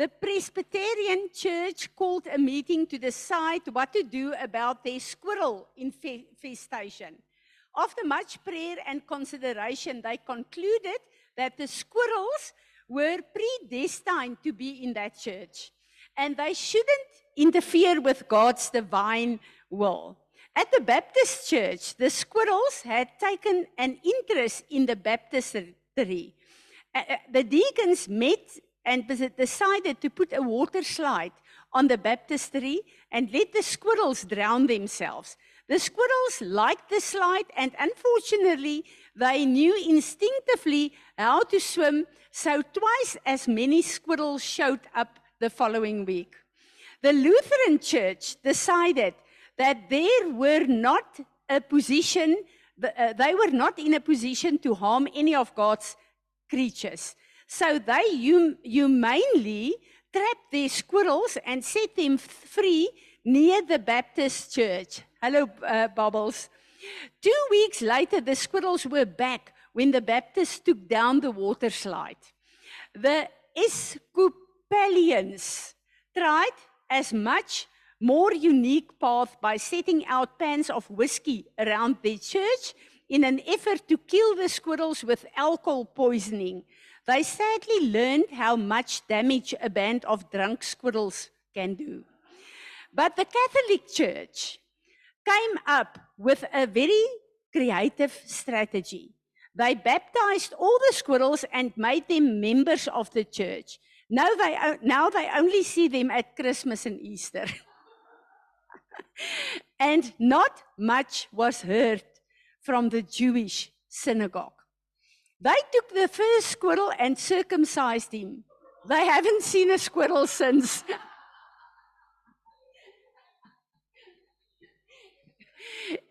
the Presbyterian Church called a meeting to decide what to do about their squirrel infestation. After much prayer and consideration, they concluded that the squirrels were predestined to be in that church and they shouldn't interfere with God's divine will. At the Baptist church, the squirrels had taken an interest in the baptistry. Uh, uh, the deacons met and decided to put a water slide on the baptistry and let the squirrels drown themselves. The squirrels liked the slide and unfortunately they knew instinctively how to swim so twice as many squirrels showed up the following week. The Lutheran Church decided that there were not a position uh, they were not in a position to harm any of God's creatures. So they hum humanely trapped their squirrels and set them free near the Baptist church. Hello, uh, Bubbles. Two weeks later, the squirrels were back when the Baptists took down the water slide. The Episcopalians tried as much more unique path by setting out pans of whiskey around their church in an effort to kill the squirrels with alcohol poisoning. They sadly learned how much damage a band of drunk squirrels can do. But the Catholic Church came up with a very creative strategy. They baptized all the squirrels and made them members of the church. Now they, now they only see them at Christmas and Easter. and not much was heard from the Jewish synagogue. They took the first squirrel and circumcised him. They haven't seen a squirrel since.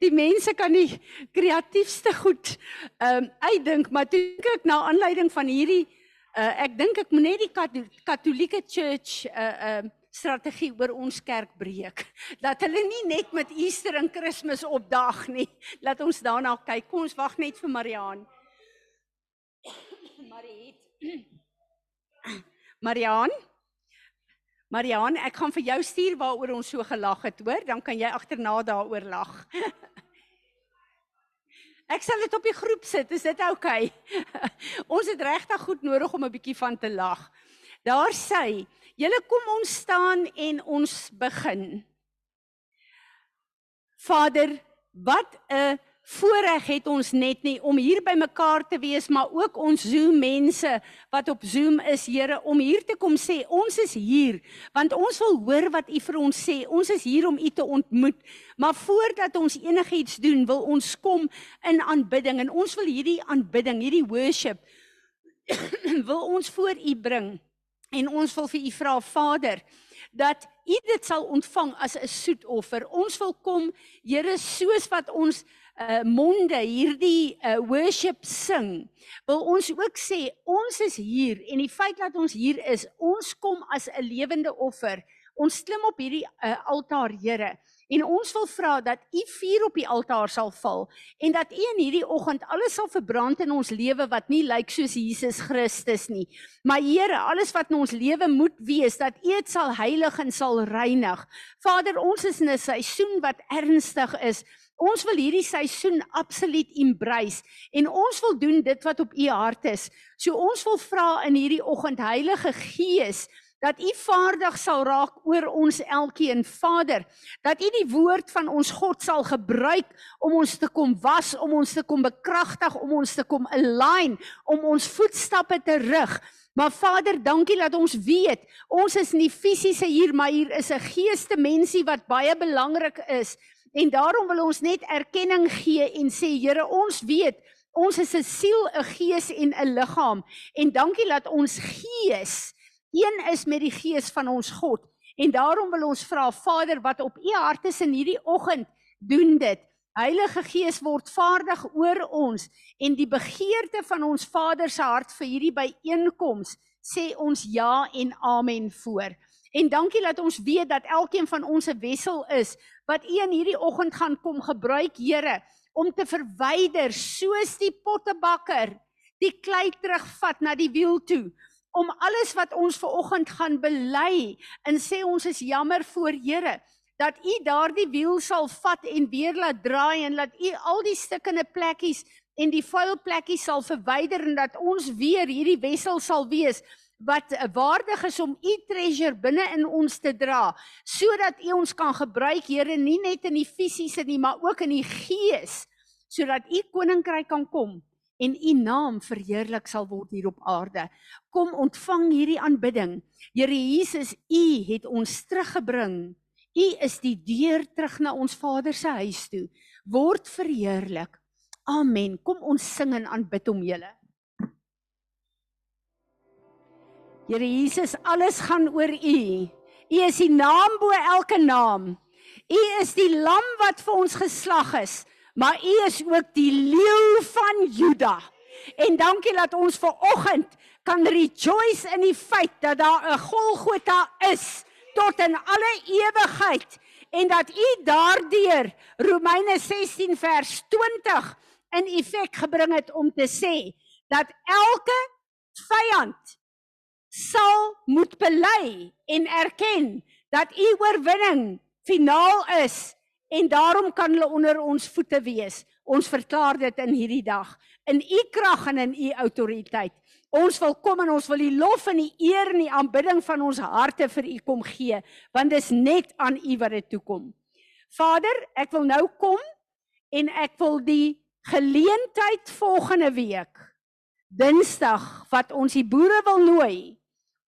Die mense kan die kreatiefste goed ehm um, uitdink, maar toe ek na aanleiding van hierdie uh, ek dink ek moet net die Katolieke Church 'n uh, ehm uh, strategie oor ons kerk breek. Dat hulle nie net met Easter en Kersfees opdag nie. Laat ons daarna kyk. Kom ons wag net vir Mariaan. Mariet. Mariaan. Mariaan, ek gaan vir jou stuur waaroor ons so gelag het, hoor? Dan kan jy agterna daaroor lag. Ek sal dit op die groep sit. Is dit oukei? Okay? ons het regtig goed nodig om 'n bietjie van te lag. Daar sê, julle kom ons staan en ons begin. Vader, wat 'n voorreg het ons net nie om hier by mekaar te wees maar ook ons Zoom mense wat op Zoom is Here om hier te kom sê ons is hier want ons wil hoor wat u vir ons sê. Ons is hier om u te ontmoet. Maar voordat ons enigiets doen wil ons kom in aanbidding. En ons wil hierdie aanbidding hierdie worship wil ons voor u bring. En ons wil vir u vra Vader dat u dit sal ontvang as 'n soetoffer. Ons wil kom, Here, soos wat ons uh monde hierdie uh worship sing, wil ons ook sê ons is hier en die feit dat ons hier is, ons kom as 'n lewende offer. Ons klim op hierdie uh, altaar, Here, en ons wil vra dat U vuur op die altaar sal val en dat U in hierdie oggend alles sal verbrand in ons lewe wat nie lyk soos Jesus Christus nie. Maar Here, alles wat in ons lewe moet wees dat U dit sal heilig en sal reinig. Vader, ons is in 'n seisoen wat ernstig is. Ons wil hierdie seisoen absoluut embrace en ons wil doen dit wat op u hart is. So ons wil vra in hierdie oggend Heilige Gees dat u vaardig sal raak oor ons elkeen. Vader dat u die woord van ons God sal gebruik om ons te kom was om ons te kom bekragtig om ons te kom align om ons voetstappe te rig. Maar Vader dankie dat ons weet ons is nie fisiese hier maar hier is 'n geeste mensie wat baie belangrik is En daarom wil ons net erkenning gee en sê Here, ons weet ons is 'n siel, 'n gees en 'n liggaam. En dankie dat ons gees een is met die gees van ons God. En daarom wil ons vra Vader wat op u hart is in hierdie oggend, doen dit. Heilige Gees word vaardig oor ons en die begeerte van ons Vader se hart vir hierdie byeenkoms sê ons ja en amen voor. En dankie dat ons weet dat elkeen van ons 'n wessel is wat U in hierdie oggend gaan kom gebruik, Here, om te verwyder soos die pottebakker die klei terugvat na die wiel toe om alles wat ons ver oggend gaan bely en sê ons is jammer voor Here dat u daardie wiel sal vat en weer laat draai en laat u al die stukkende plekkies en die vuil plekkies sal verwyder en dat ons weer hierdie wessel sal wees wat waardig is om u treasure binne in ons te dra sodat u ons kan gebruik Here nie net in die fisiese nie maar ook in die gees sodat u koninkryk kan kom en u naam verheerlik sal word hier op aarde. Kom ontvang hierdie aanbidding. Here Jesus, u het ons teruggebring. U is die deur terug na ons Vader se huis toe. Word verheerlik. Amen. Kom ons sing en aanbid hom julle. Here Jesus, alles gaan oor U. U is die naam bo elke naam. U is die lam wat vir ons geslag is, maar U is ook die leeu van Juda. En dankie dat ons ver oggend kan rejoice in die feit dat daar 'n Golgotha is tot in alle ewigheid en dat U daardeur Romeine 16 vers 20 in effek gebring het om te sê dat elke vyand sal moet bely en erken dat u oorwinning finaal is en daarom kan hulle onder ons voete wees. Ons verklaar dit in hierdie dag in u krag en in u autoriteit. Ons wil kom en ons wil die lof en die eer en die aanbidding van ons harte vir u kom gee want dis net aan u wat dit toe kom. Vader, ek wil nou kom en ek wil die geleentheid volgende week Dinsdag wat ons die boere wil nooi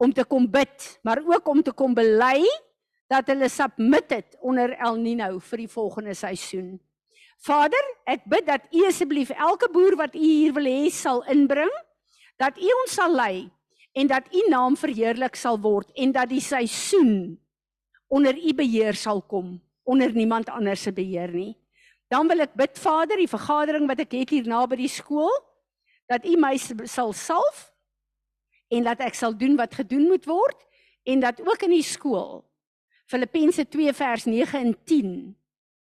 om te kom bid, maar ook om te kom bely dat hulle submit het onder El Nino vir die volgende seisoen. Vader, ek bid dat U asseblief elke boer wat U hier wil hê sal inbring, dat U ons sal lei en dat U naam verheerlik sal word en dat die seisoen onder U beheer sal kom, onder niemand anders se beheer nie. Dan wil ek bid Vader, die vergadering wat ek het hier naby die skool, dat U my sal salf en dat ek sal doen wat gedoen moet word en dat ook in die skool Filippense 2 vers 9 en 10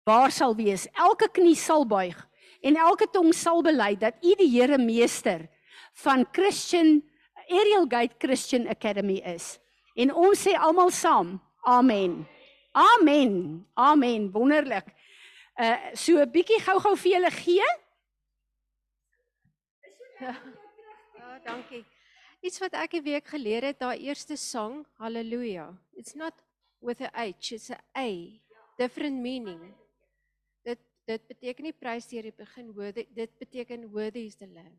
waar sal wees elke knie sal buig en elke tong sal bely dat U die Here meester van Christian Ariel Gate Christian Academy is. En ons sê almal saam amen. Amen. Amen. Wonderlik. Uh so 'n bietjie gou-gou vir julle gee. Ja, dankie. Iets wat ek 'n week geleer het, daai eerste sang, Hallelujah. It's not with a H, it's a A. Different meaning. Dit dit beteken nie prys deur die begin worthy, dit beteken worthy is the lamb.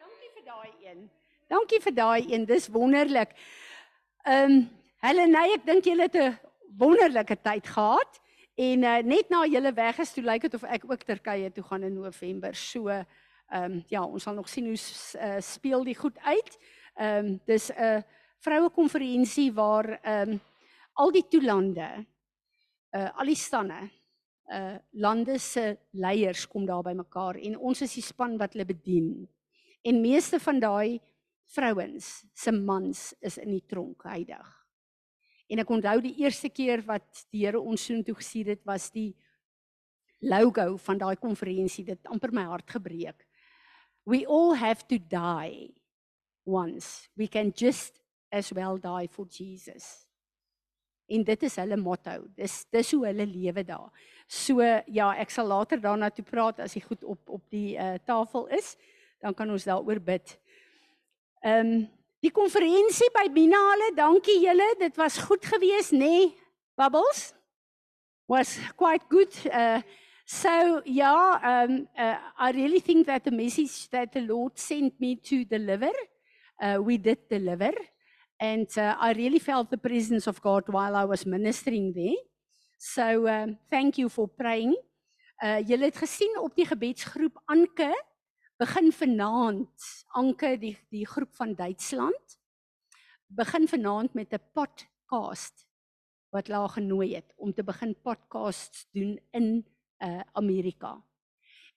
Dankie vir daai een. Dankie vir daai een. Dis wonderlik. Ehm um, Helena, ek dink julle het 'n wonderlike tyd gehad en uh, net na julle weg is, toe lyk dit of ek ook Turkye toe gaan in November. So Ehm um, ja, ons sal nog sien hoe uh, speel die goed uit. Ehm um, dis 'n vroue konferensie waar ehm um, al die toelande uh al die stanne uh lande se leiers kom daar by mekaar en ons is die span wat hulle bedien. En meeste van daai vrouens se mans is in die tronk heidag. En ek onthou die eerste keer wat die Here ons soontoe gestuur het was die logo van daai konferensie dit amper my hart gebreek we all have to die once. We can just as well die for Jesus. En dit is hulle motto. Dis dis hoe hulle lewe daar. So ja, ek sal later daarna toe praat as hy goed op op die uh, tafel is, dan kan ons daaroor bid. Ehm um, die konferensie by Binale, dankie julle. Dit was goed geweest, nê? Nee? Bubbles was quite good. Uh So, yeah, um, uh, I really think that the message that the Lord sent me to deliver, uh, we did deliver. And uh, I really felt the presence of God while I was ministering there. So, um, thank you for praying. Uh, julle het gesien op die gebedsgroep Anke begin vanaand Anke die die groep van Duitsland begin vanaand met 'n podcast wat hulle genooi het om te begin podcasts doen in uh Amerika.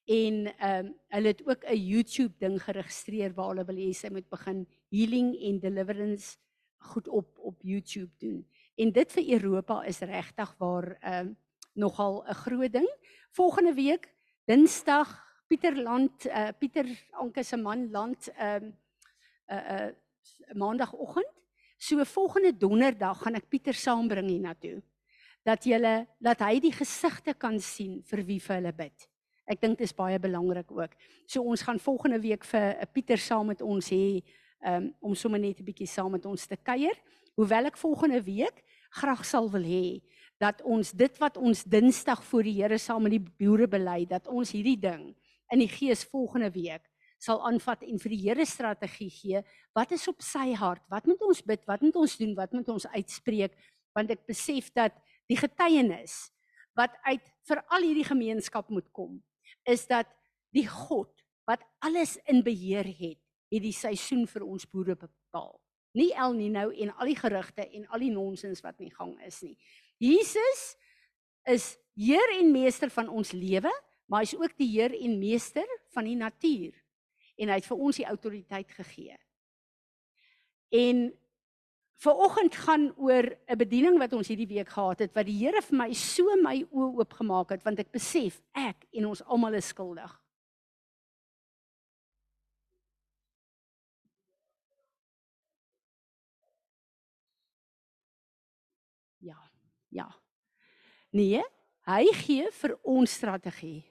En ehm um, hulle het ook 'n YouTube ding geregistreer waar hulle wil hê sy moet begin healing en deliverance goed op op YouTube doen. En dit vir Europa is regtig waar ehm uh, nogal 'n groot ding. Volgende week Dinsdag Pieter Land uh Pieter Anke se man Land ehm uh, uh uh maandagooggend. So volgende donderdag gaan ek Pieter saambring hiernatoe dat julle dat hy die gesigte kan sien vir wie vir hulle bid. Ek dink dit is baie belangrik ook. So ons gaan volgende week vir 'n Pieter saam met ons hê um, om sommer net 'n bietjie saam met ons te kuier. Hoewel ek volgende week graag sal wil hê dat ons dit wat ons Dinsdag voor die Here saam met die boere bely dat ons hierdie ding in die gees volgende week sal aanvat en vir die Here strategie gee. Wat is op sy hart? Wat moet ons bid? Wat moet ons doen? Wat moet ons uitspreek? Want ek besef dat die getuienis wat uit vir al hierdie gemeenskap moet kom is dat die God wat alles in beheer het, het die seisoen vir ons boere bepaal. Nie El Nino en al die gerugte en al die nonsens wat in gang is nie. Jesus is Heer en Meester van ons lewe, maar hy is ook die Heer en Meester van die natuur. En hy het vir ons die autoriteit gegee. En ver oggend gaan oor 'n bediening wat ons hierdie week gehad het wat die Here vir my so my oë oopgemaak het want ek besef ek en ons almal is skuldig. Ja. Ja. Nee, hy gee vir ons strategie.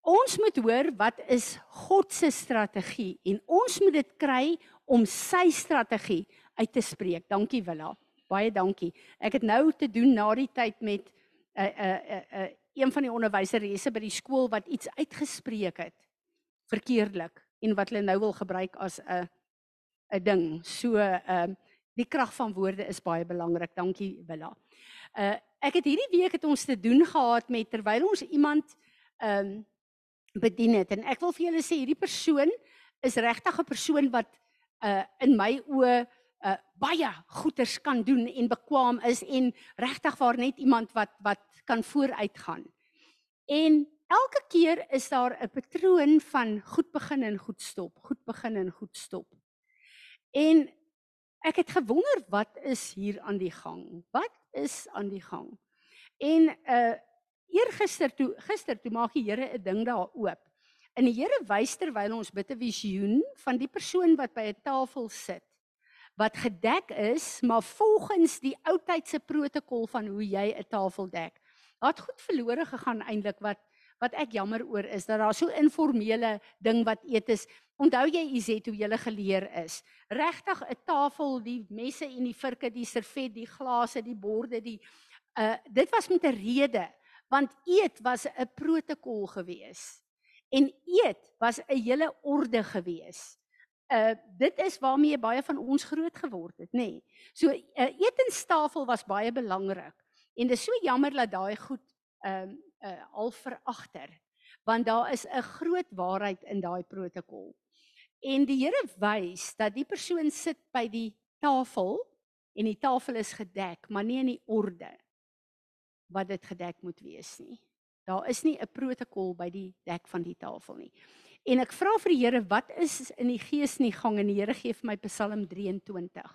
Ons moet hoor wat is God se strategie en ons moet dit kry om sy strategie uit te spreek. Dankie Willa. Baie dankie. Ek het nou te doen na die tyd met 'n uh, 'n uh, 'n uh, een van die onderwyseresse by die skool wat iets uitgespreek het verkeerdelik en wat hulle nou wil gebruik as 'n 'n ding. So ehm uh, die krag van woorde is baie belangrik. Dankie Willa. Uh ek het hierdie week het ons te doen gehad met terwyl ons iemand ehm um, bedien het en ek wil vir julle sê hierdie persoon is regtig 'n persoon wat uh in my oë uh baie goeders kan doen en bekwam is en regtig waar net iemand wat wat kan vooruitgaan. En elke keer is daar 'n patroon van goed begin en goed stop, goed begin en goed stop. En ek het gewonder wat is hier aan die gang? Wat is aan die gang? En uh eergister toe gister toe maak die Here 'n ding daar oop. En die Here wys terwyl ons bid 'n visioen van die persoon wat by 'n tafel sit wat gedek is, maar volgens die ou tydse protokol van hoe jy 'n tafel dek. Daar het goed verlore gegaan eintlik wat wat ek jammer oor is dat daar so informele ding wat eet is. Onthou jy Izet hoe jy geleer is? Regtig 'n tafel, die messe en die vurke, die servet, die glase, die borde, die uh dit was met 'n rede want eet was 'n protokol gewees. En eet was 'n hele orde gewees uh dit is waarmee baie van ons groot geword het, nê. Nee. So 'n uh, etenstafel was baie belangrik. En dit is so jammer dat daai goed ehm uh, uh al veragter. Want daar is 'n groot waarheid in daai protokol. En die Here wys dat die persoon sit by die tafel en die tafel is gedek, maar nie in die orde wat dit gedek moet wees nie. Daar is nie 'n protokol by die dek van die tafel nie. En ek vra vir die Here, wat is in die gees nie gang en die Here gee vir my Psalm 23.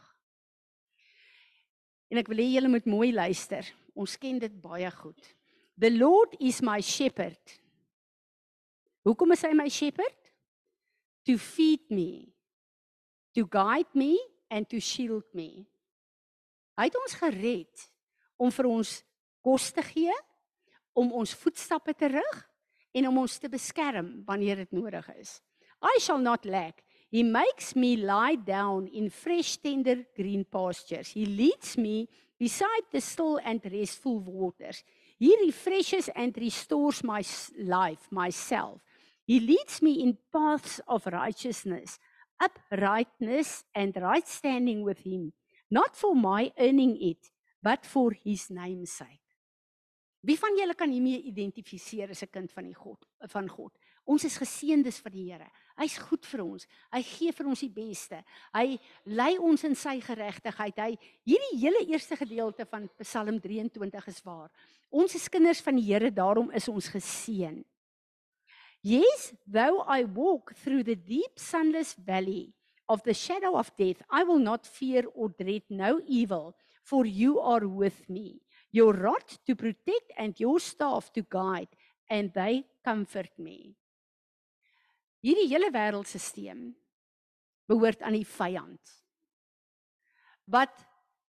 En ek wil hê julle moet mooi luister. Ons ken dit baie goed. The Lord is my shepherd. Hoekom is hy my shepherd? To feed me, to guide me and to shield me. Hy het ons gered om vir ons kos te gee, om ons voetstappe te rig en om ons te beskerm wanneer dit nodig is. I shall not lack. He makes me lie down in fresh tender green pastures. He leads me beside the still and restful waters. He refreshes and restores my life, myself. He leads me in paths of righteousness, uprightness and right standing with him, not for my earning it, but for his name's sake. Wie van julle kan hiermee identifiseer as 'n kind van die God van God? Ons is geseëndes vir die Here. Hy's goed vir ons. Hy gee vir ons die beste. Hy lei ons in sy geregtigheid. Hy hierdie hele eerste gedeelte van Psalm 23 is waar. Ons is kinders van die Here, daarom is ons geseën. Yes, though I walk through the deep sunless valley of the shadow of death, I will not fear or dread no evil, for you are with me your rod to protect and your staff to guide and they comfort me. Hierdie hele wêreldstelsel behoort aan die vyand. Wat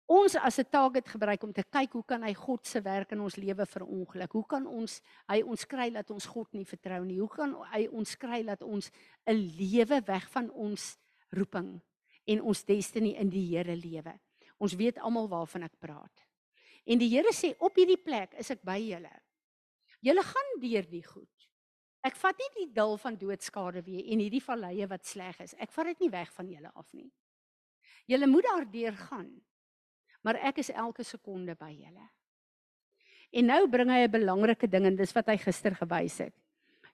ons as 'n target gebruik om te kyk hoe kan hy God se werk in ons lewe verongeluk? Hoe kan ons hy ons kry dat ons God nie vertrou nie? Hoe kan hy ons kry dat ons 'n lewe weg van ons roeping en ons destiny in die Here lewe? Ons weet almal waarvan ek praat. En die Here sê op hierdie plek is ek by julle. Julle gaan deur die goed. Ek vat nie die dal van doodskade weer en hierdie valleie wat sleg is. Ek vat dit nie weg van julle af nie. Julle moet daardeur gaan maar ek is elke sekonde by julle. En nou bring hy 'n belangrike ding en dis wat hy gister gewys het.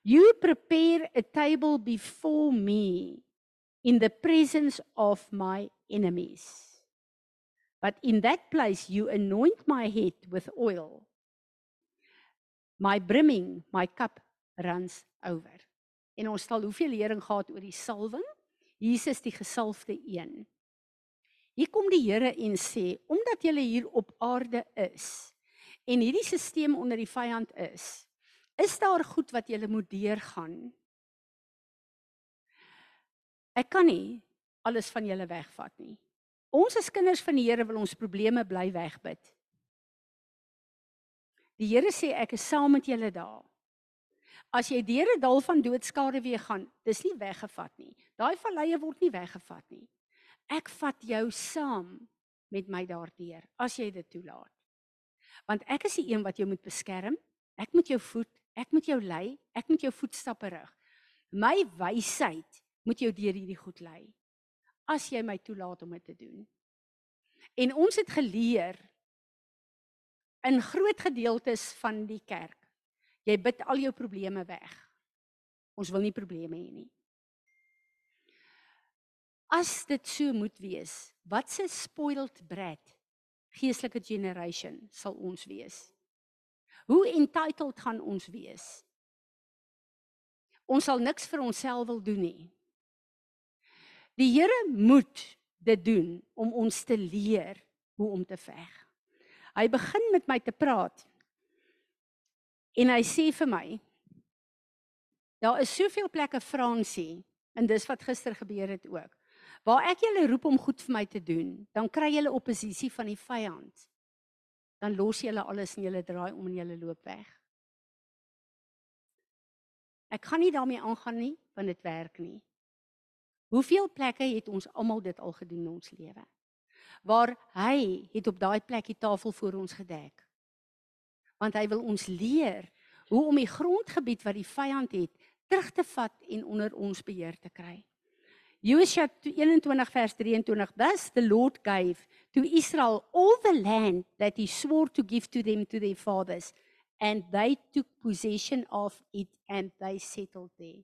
You prepare a table before me in the presence of my enemies. But in that place you anoint my head with oil. My brimming, my cup runs over. En ons sal hoeveel lering gehad oor die salwing? Jesus die gesalfde een. Hier kom die Here en sê, omdat jy hier op aarde is en hierdie stelsel onder die vyand is, is daar goed wat jy moet deurgaan. Ek kan nie alles van julle wegvat nie. Ons as kinders van die Here wil ons probleme bly wegbid. Die Here sê ek is saam met julle daar. As jy deur 'n dal van doodskade weer gaan, dis nie weggevat nie. Daai valleie word nie weggevat nie ek vat jou saam met my daardeur as jy dit toelaat. Want ek is die een wat jou moet beskerm. Ek moet jou voed, ek moet jou lei, ek moet jou voetstappe rig. My wysheid moet jou deur hierdie goed lei. As jy my toelaat om dit te doen. En ons het geleer in groot gedeeltes van die kerk. Jy bid al jou probleme weg. Ons wil nie probleme hê nie. As dit so moet wees, wat se spoiled brat geestelike generation sal ons wees? Hoe entitled gaan ons wees? Ons sal niks vir onsself wil doen nie. Die Here moet dit doen om ons te leer hoe om te veg. Hy begin met my te praat. En hy sê vir my: Daar is soveel plekke Fransie en dis wat gister gebeur het ook. Waar ek julle roep om goed vir my te doen, dan kry julle oppositie van die vyand. Dan los julle alles en julle draai om en julle loop weg. Ek kan nie daarmee aangaan nie, want dit werk nie. Hoeveel plekke het ons almal dit al gedoen in ons lewe? Waar hy het op daai plekkie tafel voor ons gedek. Want hy wil ons leer hoe om die grondgebied wat die vyand het terug te vat en onder ons beheer te kry. Joshua 21 vers 23 Thus the Lord gave to Israel all the land that he swore to give to them to their fathers and they took possession of it and they settled there.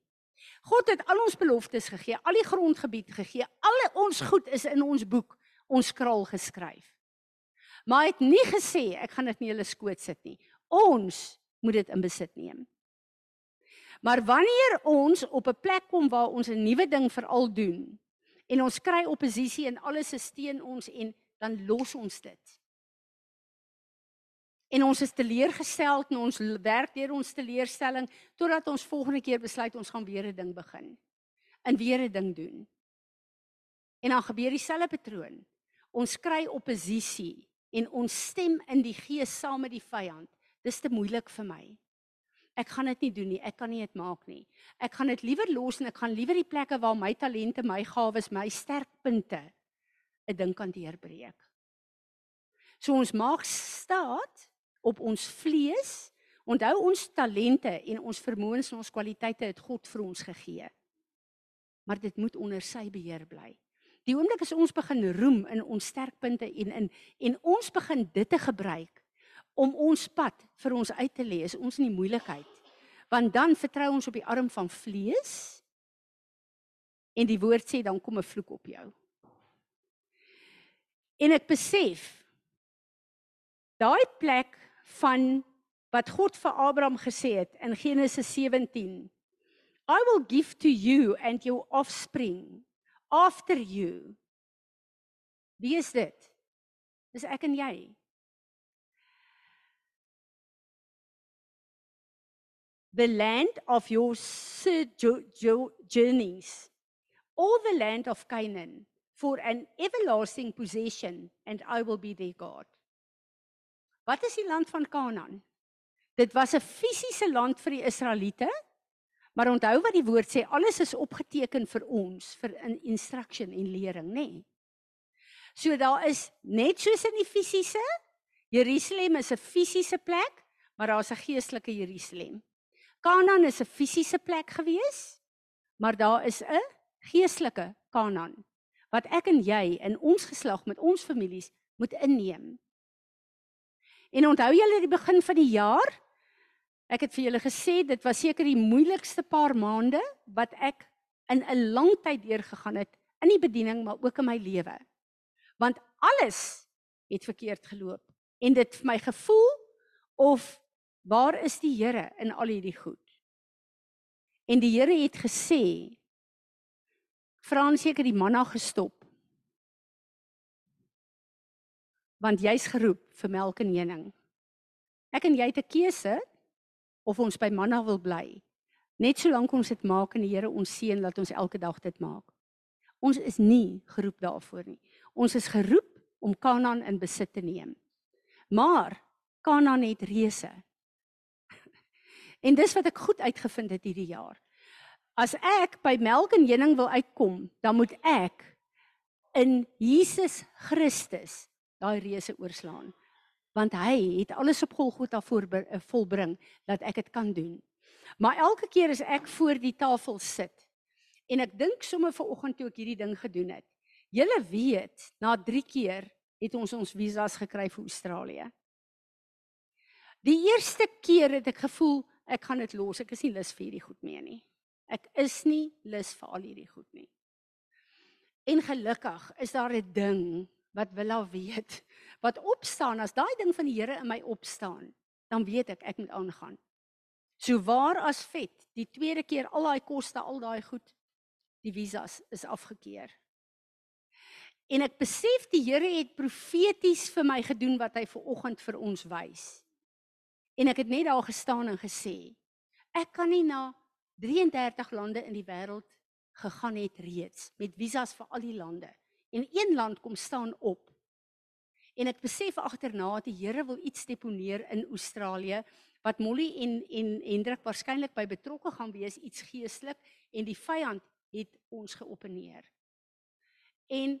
God het al ons beloftes gegee, al die grondgebied gegee, al ons goed is in ons boek, ons kraal geskryf. Maar hy het nie gesê ek gaan dit nie julle skoot sit nie. Ons moet dit in besit neem. Maar wanneer ons op 'n plek kom waar ons 'n nuwe ding veral doen en ons kry oppositie en alles is teen ons en dan los ons dit. En ons is teleurgestel en ons werk deur ons teleurstelling totdat ons volgende keer besluit ons gaan weer 'n ding begin. En weer 'n ding doen. En dan gebeur dieselfde patroon. Ons kry oppositie en ons stem in die gees saam met die vyand. Dis te moeilik vir my ek gaan dit nie doen nie. Ek kan nie dit maak nie. Ek gaan dit liewer los en ek gaan liewer die plekke waar my talente, my gawes, my sterkpunte 'n ding kan deurbreek. So ons maak staat op ons vlees. Onthou ons talente en ons vermoëns en ons kwaliteite het God vir ons gegee. Maar dit moet onder sy beheer bly. Die oomblik as ons begin roem in ons sterkpunte en in en ons begin dit te gebruik om ons pad vir ons uit te lê, is ons in die moeilikheid. Want dan vertrou ons op die arm van vlees en die woord sê dan kom 'n vloek op jou. En ek besef daai plek van wat God vir Abraham gesê het in Genesis 17 I will give to you and your offspring after you. Wie is dit? Dis ek en jy. the land of your journeys all the land of Canaan for an everlasting possession and I will be their God. Wat is die land van Kanaan? Dit was 'n fisiese land vir die Israeliete. Maar onthou wat die woord sê, alles is opgeteken vir ons vir 'n instruction en lering, nê? Nee. So daar is net soos in die fisiese, Jerusalem is 'n fisiese plek, maar daar's 'n geestelike Jerusalem. Kanaan is 'n fisiese plek gewees, maar daar is 'n geestelike Kanaan wat ek en jy in ons geslag met ons families moet inneem. En onthou julle die begin van die jaar? Ek het vir julle gesê dit was seker die moeilikste paar maande wat ek in 'n lang tyd deurgegaan het in die bediening maar ook in my lewe. Want alles het verkeerd geloop en dit vir my gevoel of waar is die Here in al hierdie goed? En die Here het gesê Frans seker die manna gestop. Want jy's geroep vir melk en honing. Ek en jy het 'n keuse of ons by manna wil bly. Net solank ons dit maak en die Here ons seën dat ons elke dag dit maak. Ons is nie geroep daarvoor nie. Ons is geroep om Kanaan in besit te neem. Maar Kanaan het reëse. En dis wat ek goed uitgevind het hierdie jaar. As ek by melk en honing wil uitkom, dan moet ek in Jesus Christus daai reëse oorslaan want hy het alles op Golgotha eh, volbring dat ek dit kan doen. Maar elke keer as ek voor die tafel sit en ek dink sommer ver oggend toe ek hierdie ding gedoen het. Julle weet, na 3 keer het ons ons visas gekry vir Australië. Die eerste keer het ek gevoel ek gaan dit los. Ek is nie lus vir hierdie goed meer nie. Ek is nie lus vir al hierdie goed nie. En gelukkig is daar 'n ding wat Willa weet, wat opstaan as daai ding van die Here in my opstaan, dan weet ek ek moet aangaan. So waar as vet, die tweede keer al daai koste, al daai goed, die visas is afgekeur. En ek besef die Here het profeties vir my gedoen wat hy ver oggend vir ons wys. En ek het net daar gestaan en gesê, ek kan nie na 33 lande in die wêreld gegaan het reeds met visas vir al die lande en een land kom staan op. En ek besef agterna dat die Here wil iets deponeer in Australië wat Molly en en Hendrik waarskynlik by betrokke gaan wees iets geestelik en die vyand het ons geopeneer. En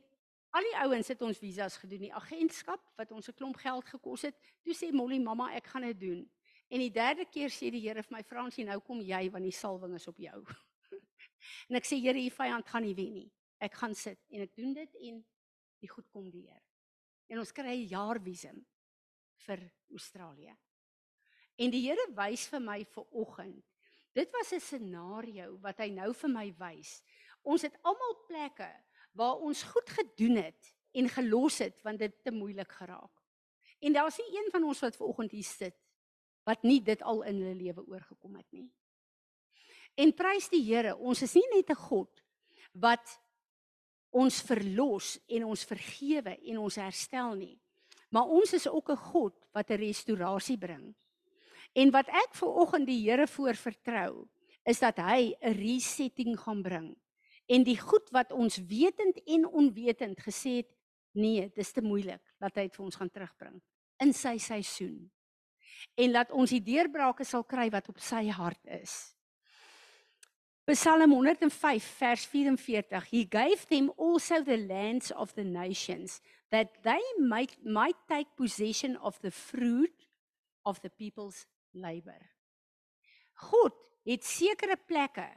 al die ouens het ons visas gedoen, die agentskap wat ons 'n klomp geld gekos het. Toe sê Molly, "Mamma, ek gaan dit doen." En die derde keer sê die Here vir my, "Fransie, nou kom jy want die salwing is op jou." en ek sê, "Here, die vyand gaan nie wen nie." Ek gaan sit en ek doen dit en die goed kom deur. En ons kry 'n jaar visum vir Australië. En die Here wys vir my vir oggend. Dit was 'n scenario wat hy nou vir my wys. Ons het almal plekke waar ons goed gedoen het en gelos het want dit te moeilik geraak. En daar's nie een van ons wat ver oggend hier sit wat nie dit al in hulle lewe oorgekom het nie. En prys die Here, ons is nie net 'n God wat ons verlos en ons vergewe en ons herstel nie. Maar ons is ook 'n God wat 'n restaurasie bring. En wat ek ver oggend die Here voor vertrou, is dat hy 'n resetting gaan bring. En die goed wat ons wetend en onwetend gesê het, nee, dis te moeilik, dat hy dit vir ons gaan terugbring in sy seisoen. En laat ons die deurbrake sal kry wat op sy hart is. Psalm 105 vers 44 He gave them also the lands of the nations that they might might take possession of the fruit of the people's labor. God het sekere plekke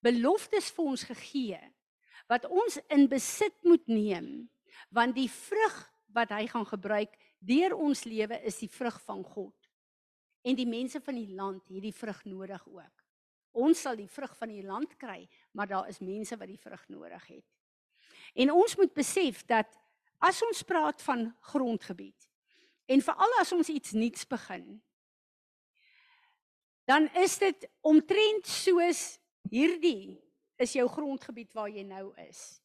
beloftes vir ons gegee wat ons in besit moet neem want die vrug wat hy gaan gebruik deur ons lewe is die vrug van God. En die mense van die land het die vrug nodig ook. Ons sal die vrug van die land kry, maar daar is mense wat die vrug nodig het. En ons moet besef dat as ons praat van grondgebied en veral as ons iets nuuts begin, dan is dit omtrent soos hierdie is jou grondgebied waar jy nou is.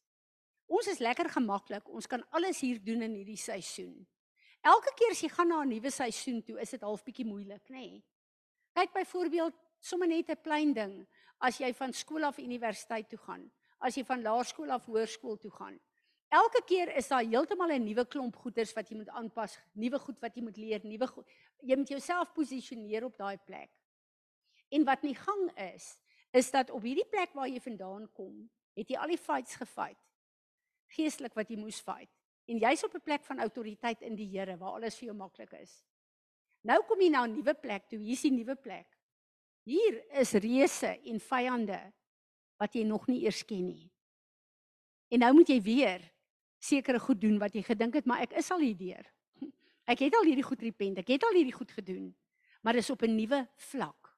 Ons is lekker gemaklik. Ons kan alles hier doen in hierdie seisoen. Elke keer as jy gaan na 'n nuwe seisoen toe, is dit half bietjie moeilik, nê? Nee. Kyk byvoorbeeld sommer net 'n klein ding as jy van skool af universiteit toe gaan. as jy van laerskool af hoërskool toe gaan. Elke keer is daar heeltemal 'n nuwe klomp goeders wat jy moet aanpas, nuwe goed wat jy moet leer, nuwe. Jy moet jouself posisioneer op daai plek. En wat nie gang is, is dat op hierdie plek waar jy vandaan kom, het jy al die fights gefight. Geestelik wat jy moes fight. En jy's op 'n plek van autoriteit in die Here waar alles vir jou maklik is. Nou kom jy na 'n nuwe plek toe. Hier's die nuwe plek. Hier is reëse en vyande wat jy nog nie eers ken nie. En nou moet jy weer sekere goed doen wat jy gedink het, maar ek is al hier deur. Ek het al hierdie goed repent. Ek het al hierdie goed gedoen. Maar dis op 'n nuwe vlak.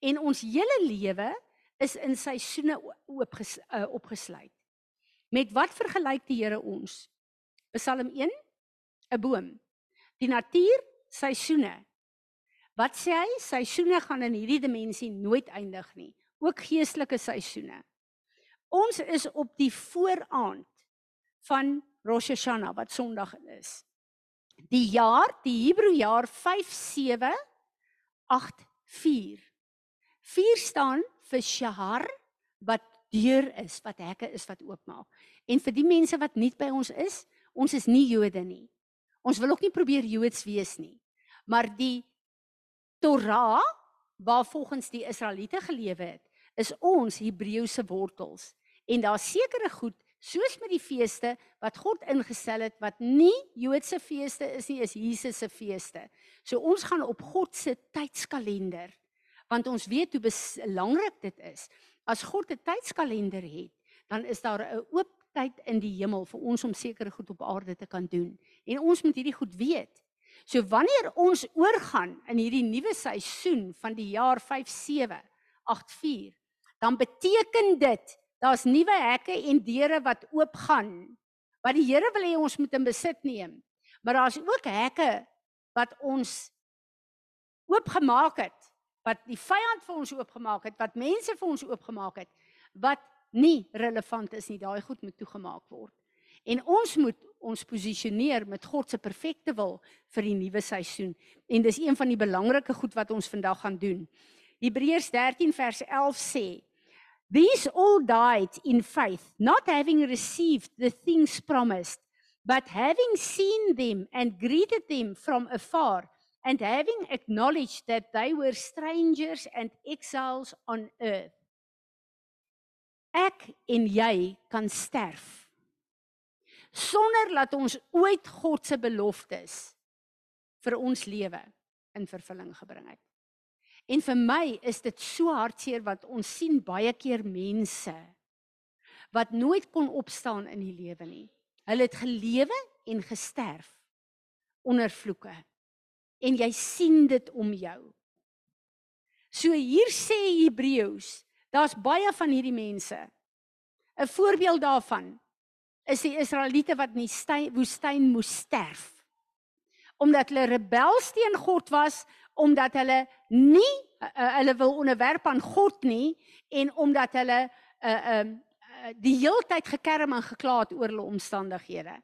En ons hele lewe is in seisoene oop uh, opgesluit. Met wat vergelyk die Here ons? Psalm 1 'n boom. Die natuur seisoene. Wat sê hy? Seisoene gaan in hierdie dimensie nooit eindig nie, ook geestelike seisoene. Ons is op die vooraand van Rosh Hashanah wat Sondag is. Die jaar, die Hebreë jaar 5784. 4 staan vir Shahar wat deur is, wat hekke is wat oopmaak. En vir die mense wat nie by ons is, ons is nie Jode nie. Ons wil ook nie probeer Joods wees nie. Maar die Torah waar volgens die Israeliete gelewe het, is ons Hebreëse wortels. En daar sekere goed soos met die feeste wat God ingestel het wat nie Joodse feeste is nie, is Jesus se feeste. So ons gaan op God se tydskalender want ons weet hoe belangrik dit is. As God 'n tydskalender het, dan is daar 'n oop tyd in die hemel vir ons om sekere goed op aarde te kan doen. En ons moet hierdie goed weet. So wanneer ons oorgaan in hierdie nuwe seisoen van die jaar 5784, dan beteken dit daar's nuwe hekke en deure wat oopgaan wat die Here wil hê ons moet in besit neem. Maar daar's ook hekke wat ons oopgemaak het, wat die vyand vir ons oopgemaak het, wat mense vir ons oopgemaak het, wat nie relevant is nie. Daai goed moet toegemaak word. En ons moet ons posisioneer met God se perfekte wil vir die nuwe seisoen. En dis een van die belangrike goed wat ons vandag gaan doen. Hebreërs 13 vers 11 sê: These all died in faith, not having received the things promised, but having seen them and greeted them from afar, and having acknowledged that they were strangers and exiles on earth ek en jy kan sterf sonder dat ons ooit God se beloftes vir ons lewe in vervulling gebring het. En vir my is dit so hartseer wat ons sien baie keer mense wat nooit kon opstaan in die lewe nie. Hulle het gelewe en gesterf onder vloeke. En jy sien dit om jou. So hier sê Hebreëus Daar's baie van hierdie mense. 'n Voorbeeld daarvan is die Israeliete wat in die woestyn moes sterf. Omdat hulle rebels teen God was, omdat hulle nie uh, hulle wil onderwerp aan God nie en omdat hulle uh, uh, uh, die heeltyd gekerm en gekla het oor hulle omstandighede.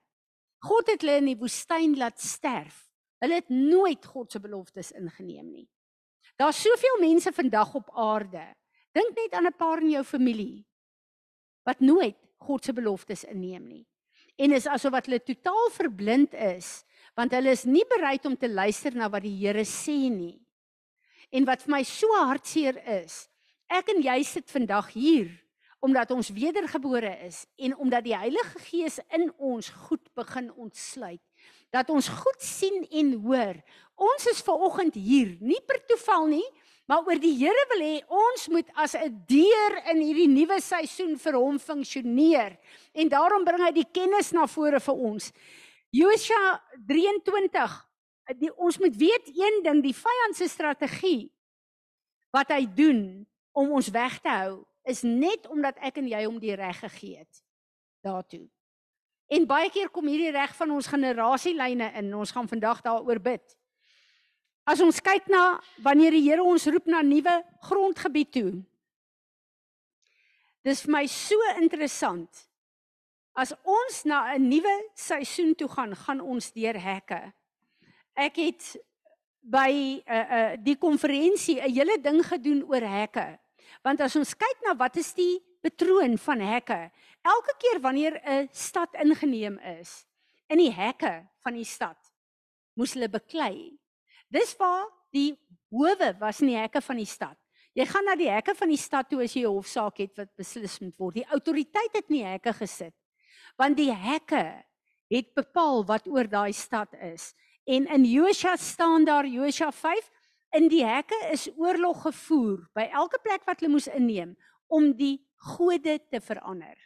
God het hulle in die woestyn laat sterf. Hulle het nooit God se beloftes ingeneem nie. Daar's soveel mense vandag op aarde Dink net aan 'n paar in jou familie wat nooit God se beloftes inneem nie. En is asof wat hulle totaal verblind is want hulle is nie bereid om te luister na wat die Here sê nie. En wat vir my so hartseer is, ek en jy sit vandag hier omdat ons wedergebore is en omdat die Heilige Gees in ons goed begin ontsluit dat ons goed sien en hoor. Ons is ver oggend hier, nie per toeval nie, Maar oor die Here wil hê ons moet as 'n deur in hierdie nuwe seisoen vir hom funksioneer. En daarom bring hy die kennis na vore vir ons. Josua 23. Die, ons moet weet een ding, die vyand se strategie wat hy doen om ons weg te hou, is net omdat ek en jy hom die reg gegee het daartoe. En baie keer kom hierdie reg van ons generasielyne in. Ons gaan vandag daaroor bid. As ons kyk na wanneer die Here ons roep na nuwe grondgebied toe. Dis vir my so interessant. As ons na 'n nuwe seisoen toe gaan, gaan ons deur hekke. Ek het by 'n uh, uh, die konferensie 'n hele ding gedoen oor hekke. Want as ons kyk na wat is die patroon van hekke. Elke keer wanneer 'n stad ingeneem is, in die hekke van die stad, moes hulle beklei. Dis waar die howe was in die hekke van die stad. Jy gaan na die hekke van die stad toe as jy 'n hofsaak het wat beslis moet word. Die autoriteit het in die hekke gesit. Want die hekke het bepaal wat oor daai stad is. En in Josua staan daar Josua 5 in die hekke is oorlog gevoer by elke plek wat hulle moes inneem om die gode te verander.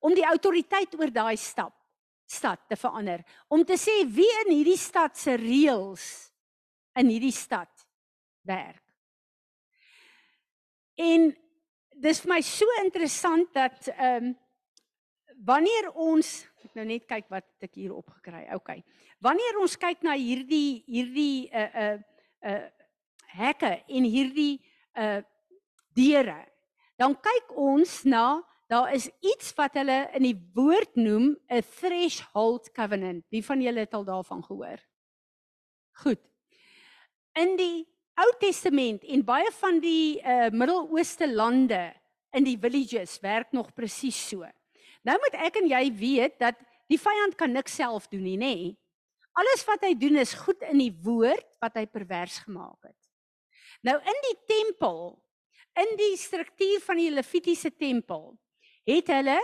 Om die autoriteit oor daai stad stad te verander. Om te sê wie in hierdie stad se reëls in hierdie stad werk. En dis vir my so interessant dat ehm um, wanneer ons ek nou net kyk wat ek hier opgekry. OK. Wanneer ons kyk na hierdie hierdie uh uh uh hekke en hierdie uh deure, dan kyk ons na daar is iets wat hulle in die woord noem 'n threshold covenant. Wie van julle het al daarvan gehoor? Goed. In die Ou Testament en baie van die uh Midde-Ooste lande in die villages werk nog presies so. Nou moet ek en jy weet dat die vyand kan niks self doen nie, nê? Alles wat hy doen is goed in die woord wat hy pervers gemaak het. Nou in die tempel, in die struktuur van die Levitiese tempel, het hulle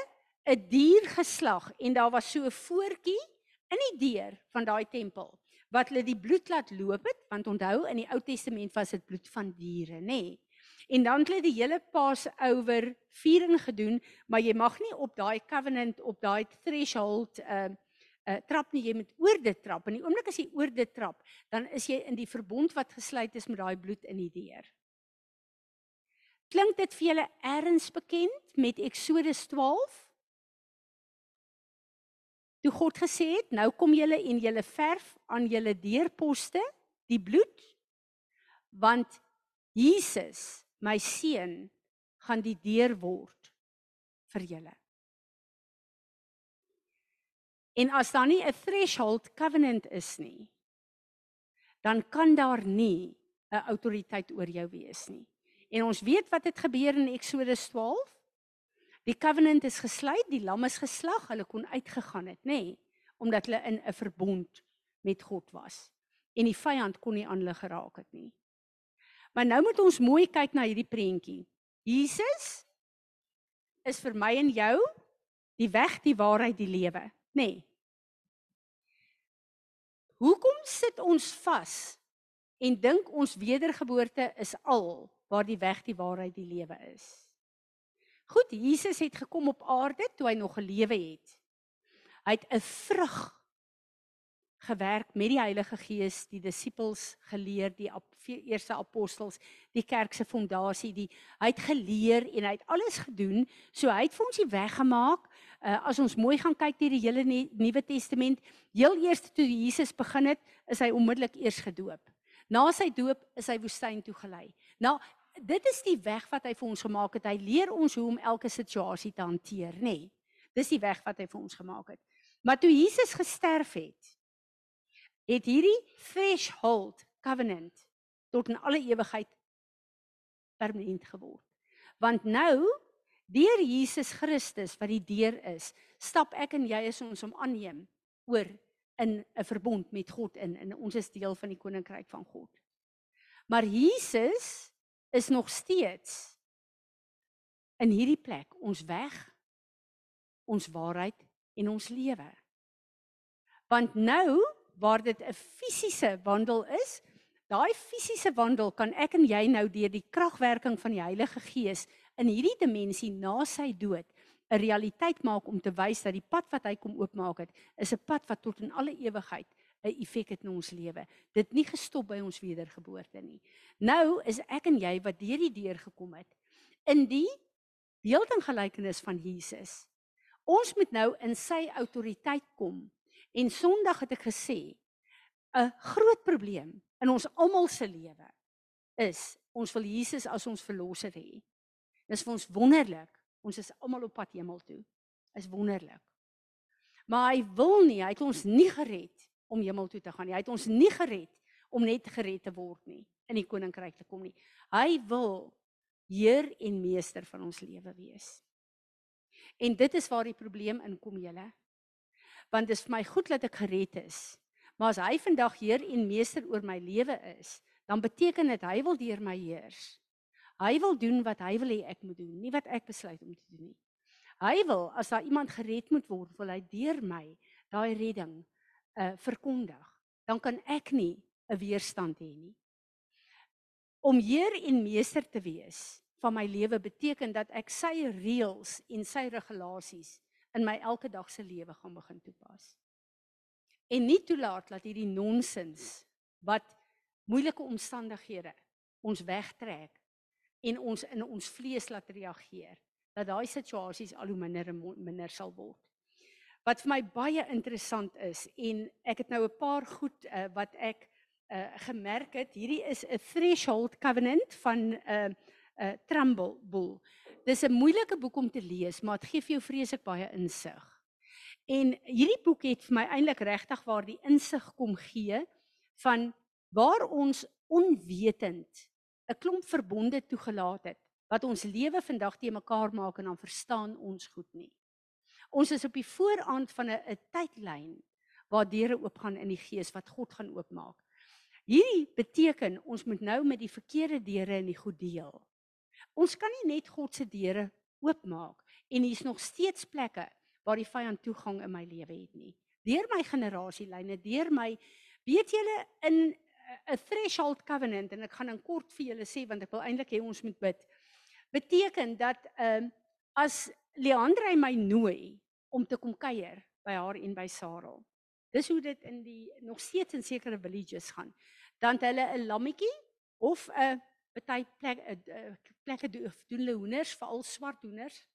'n dier geslag en daar was so 'n voetjie in die deur van daai tempel wat hulle die bloed laat loop het want onthou in die Ou Testament was dit bloed van diere nê nee. En dan het hulle die hele Passover viering gedoen, maar jy mag nie op daai covenant op daai threshold uh uh trap nie, jy moet oor dit trap. En die oomblik as jy oor dit trap, dan is jy in die verbond wat gesluit is met daai bloed in die deur. Klink dit vir julle erns bekend met Eksodus 12? Toe God gesê het, nou kom julle en julle verf aan julle deurposte die bloed want Jesus my seun gaan die deur word vir julle. En as daar nie 'n threshold covenant is nie, dan kan daar nie 'n autoriteit oor jou wees nie. En ons weet wat het gebeur in Eksodus 12? Die covenant is gesluit, die lam is geslag, hulle kon uitgegaan het, nê, nee, omdat hulle in 'n verbond met God was. En die vyand kon nie aan hulle geraak het nie. Maar nou moet ons mooi kyk na hierdie prentjie. Jesus is vir my en jou die weg, die waarheid, die lewe, nê? Nee. Hoekom sit ons vas en dink ons wedergeboorte is al waar die weg, die waarheid, die lewe is? Goed, Jesus het gekom op aarde toe hy nog gelewe het. Hy het 'n vrug gewerk met die Heilige Gees, die disippels geleer, die eerste apostels, die kerk se fondasie, die hy het geleer en hy het alles gedoen. So hy het vir ons die weg gemaak. Uh, as ons mooi gaan kyk deur die hele Nuwe Testament, heel eers toe Jesus begin het, is hy onmiddellik eers gedoop. Na sy doop is hy woestyn toe gelei. Nou, dit is die weg wat hy vir ons gemaak het. Hy leer ons hoe om elke situasie te hanteer, nê? Nee, dis die weg wat hy vir ons gemaak het. Maar toe Jesus gesterf het, het hierdie threshold covenant tot in alle ewigheid permanent geword. Want nou deur Jesus Christus wat die deur is, stap ek en jy as ons hom aanneem oor in 'n verbond met God in en ons is deel van die koninkryk van God. Maar Jesus is nog steeds in hierdie plek ons weg, ons waarheid en ons lewe. Want nou waar dit 'n fisiese wandel is, daai fisiese wandel kan ek en jy nou deur die kragwerking van die Heilige Gees in hierdie dimensie na sy dood 'n realiteit maak om te wys dat die pad wat hy kom oopmaak het, is 'n pad wat tot in alle ewigheid 'n effek het in ons lewe. Dit nie gestop by ons wedergeboorte nie. Nou is ek en jy wat deur die deur gekom het in die beeld en gelykenis van Jesus. Ons moet nou in sy autoriteit kom En Sondag het ek gesê 'n groot probleem in ons almal se lewe is ons wil Jesus as ons verlosser hê. Dis vir ons wonderlik. Ons is almal op pad hemel toe. Is wonderlik. Maar hy wil nie, hy het ons nie gered om hemel toe te gaan nie. Hy het ons nie gered om net gered te word nie, in die koninkryk te kom nie. Hy wil Heer en meester van ons lewe wees. En dit is waar die probleem inkom julle. Want dit is vir my goed dat ek gered is. Maar as hy vandag heer en meester oor my lewe is, dan beteken dit hy wil deur my heers. Hy wil doen wat hy wil hê ek moet doen, nie wat ek besluit om te doen nie. Hy wil as daar iemand gered moet word, wil hy deur my daai redding uh verkondig. Dan kan ek nie 'n weerstand hê nie. Om heer en meester te wees van my lewe beteken dat ek sy reëls en sy regulasies in my elke dag se lewe gaan begin toepas. En nie toelaat dat hierdie nonsens wat moeilike omstandighede ons wegtrek en ons in ons vlees laat reageer dat daai situasies al hoe minder en minder sal word. Wat vir my baie interessant is en ek het nou 'n paar goed uh, wat ek uh, gemerk het, hierdie is 'n threshold covenant van 'n uh, eh, uh Trumbull Bull. Dis 'n moeilike boek om te lees, maar dit gee vir jou vreeslik baie insig. En hierdie boek het vir my eintlik regtig waar die insig kom gee van waar ons onwetend 'n klomp verbonde toegelaat het wat ons lewe vandag te mekaar maak en dan verstaan ons goed nie. Ons is op die vooraand van 'n 'n tydlyn waar deure oopgaan in die gees wat God gaan oopmaak. Hierdie beteken ons moet nou met die verkeerde deure in die goed deel. Ons kan nie net God se deure oopmaak en hier's nog steeds plekke waar die vyand toegang in my lewe het nie. Deur my generasielyne, deur my weet julle in 'n threshold covenant en ek gaan in kort vir julle sê want ek wil eintlik hê ons moet bid. Beteken dat ehm um, as Leandre my nooi om te kom kuier by haar en by Sarah. Dis hoe dit in die nog steeds in sekere villages gaan. Dan het hulle 'n lammetjie of 'n party plek eh, eh, plekke doen hulle hoenders, veral swart hoenders.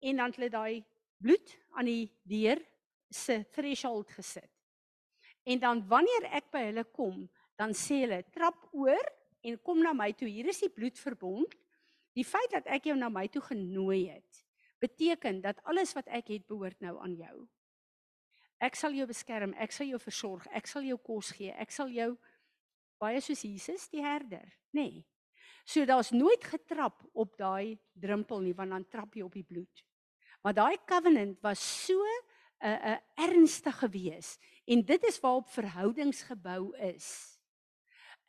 En dan het hulle daai bloed aan die deur se threshold gesit. En dan wanneer ek by hulle kom, dan sê hulle trap oor en kom na my toe. Hier is die bloedverbond. Die feit dat ek jou na my toe genooi het, beteken dat alles wat ek het behoort nou aan jou. Ek sal jou beskerm, ek sal jou versorg, ek sal jou kos gee, ek sal jou baie soos Jesus die herder, nê. Nee. So daar's nooit getrap op daai drempel nie want dan trap jy op die bloed. Maar daai covenant was so 'n uh, 'n uh, ernstig gewees en dit is waarop verhoudings gebou is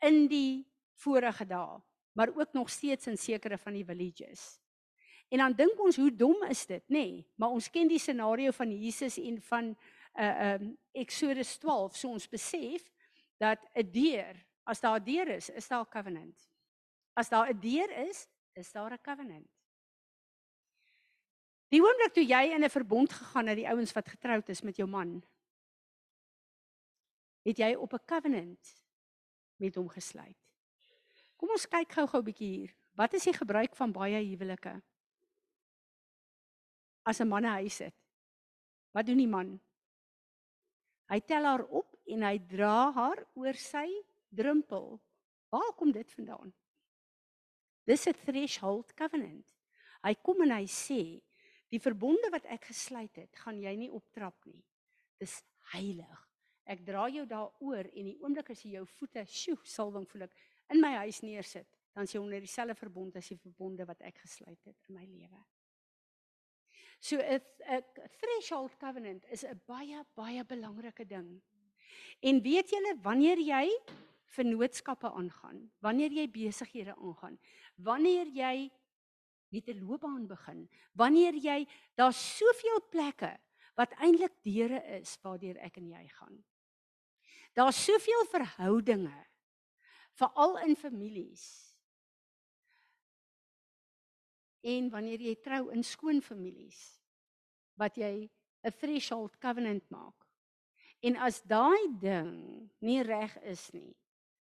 in die vorige dae, maar ook nog steeds in sekere van die villages. En dan dink ons hoe dom is dit, nê? Nee, maar ons ken die scenario van Jesus en van uh, um Exodus 12, so ons besef dat 'n deur As daar 'n deur is, is daar 'n covenant. As daar 'n deur is, is daar 'n covenant. Die oomblik toe jy in 'n verbond gegaan het, die ouens wat getroud is met jou man, het jy op 'n covenant met hom gesluit. Kom ons kyk gou-gou 'n bietjie hier. Wat is die gebruik van baie huwelike? As 'n man 'n huis het. Wat doen die man? Hy tel haar op en hy dra haar oor sy drempel. Waar kom dit vandaan? Dis 'n threshold covenant. Hy kom en hy sê, die verbonde wat ek gesluit het, gaan jy nie optrap nie. Dis heilig. Ek dra jou daaroor en die oomblik as jy jou voete, sjoe, salwing voel ek in my huis neersit, dan is jy onder dieselfde verbond as die verbonde wat ek gesluit het in my lewe. So 'n 'n threshold covenant is 'n baie baie belangrike ding. En weet julle wanneer jy vennootskappe aangaan, wanneer jy besighede aangaan, wanneer jy met 'n loopbaan begin, wanneer jy daar's soveel plekke wat eintlik deure is waardeur ek en jy gaan. Daar's soveel verhoudinge veral in families. En wanneer jy trou in skoon families wat jy 'n threshold covenant maak. En as daai ding nie reg is nie,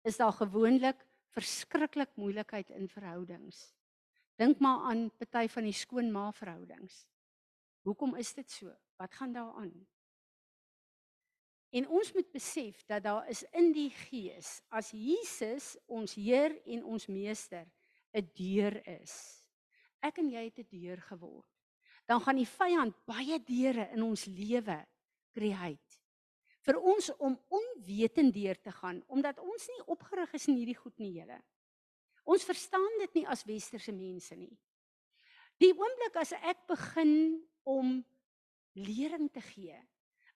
is daar gewoonlik verskriklik moeilikheid in verhoudings. Dink maar aan party van die skoonma verhoudings. Hoekom is dit so? Wat gaan daaraan? En ons moet besef dat daar is in die gees as Jesus ons Heer en ons meester 'n deur is. Ek en jy het 'n deur geword. Dan gaan die vyand baie deure in ons lewe create vir ons om onwetend deur te gaan omdat ons nie opgerig is in hierdie goed nie, julle. Ons verstaan dit nie as westerse mense nie. Die oomblik as ek begin om lering te gee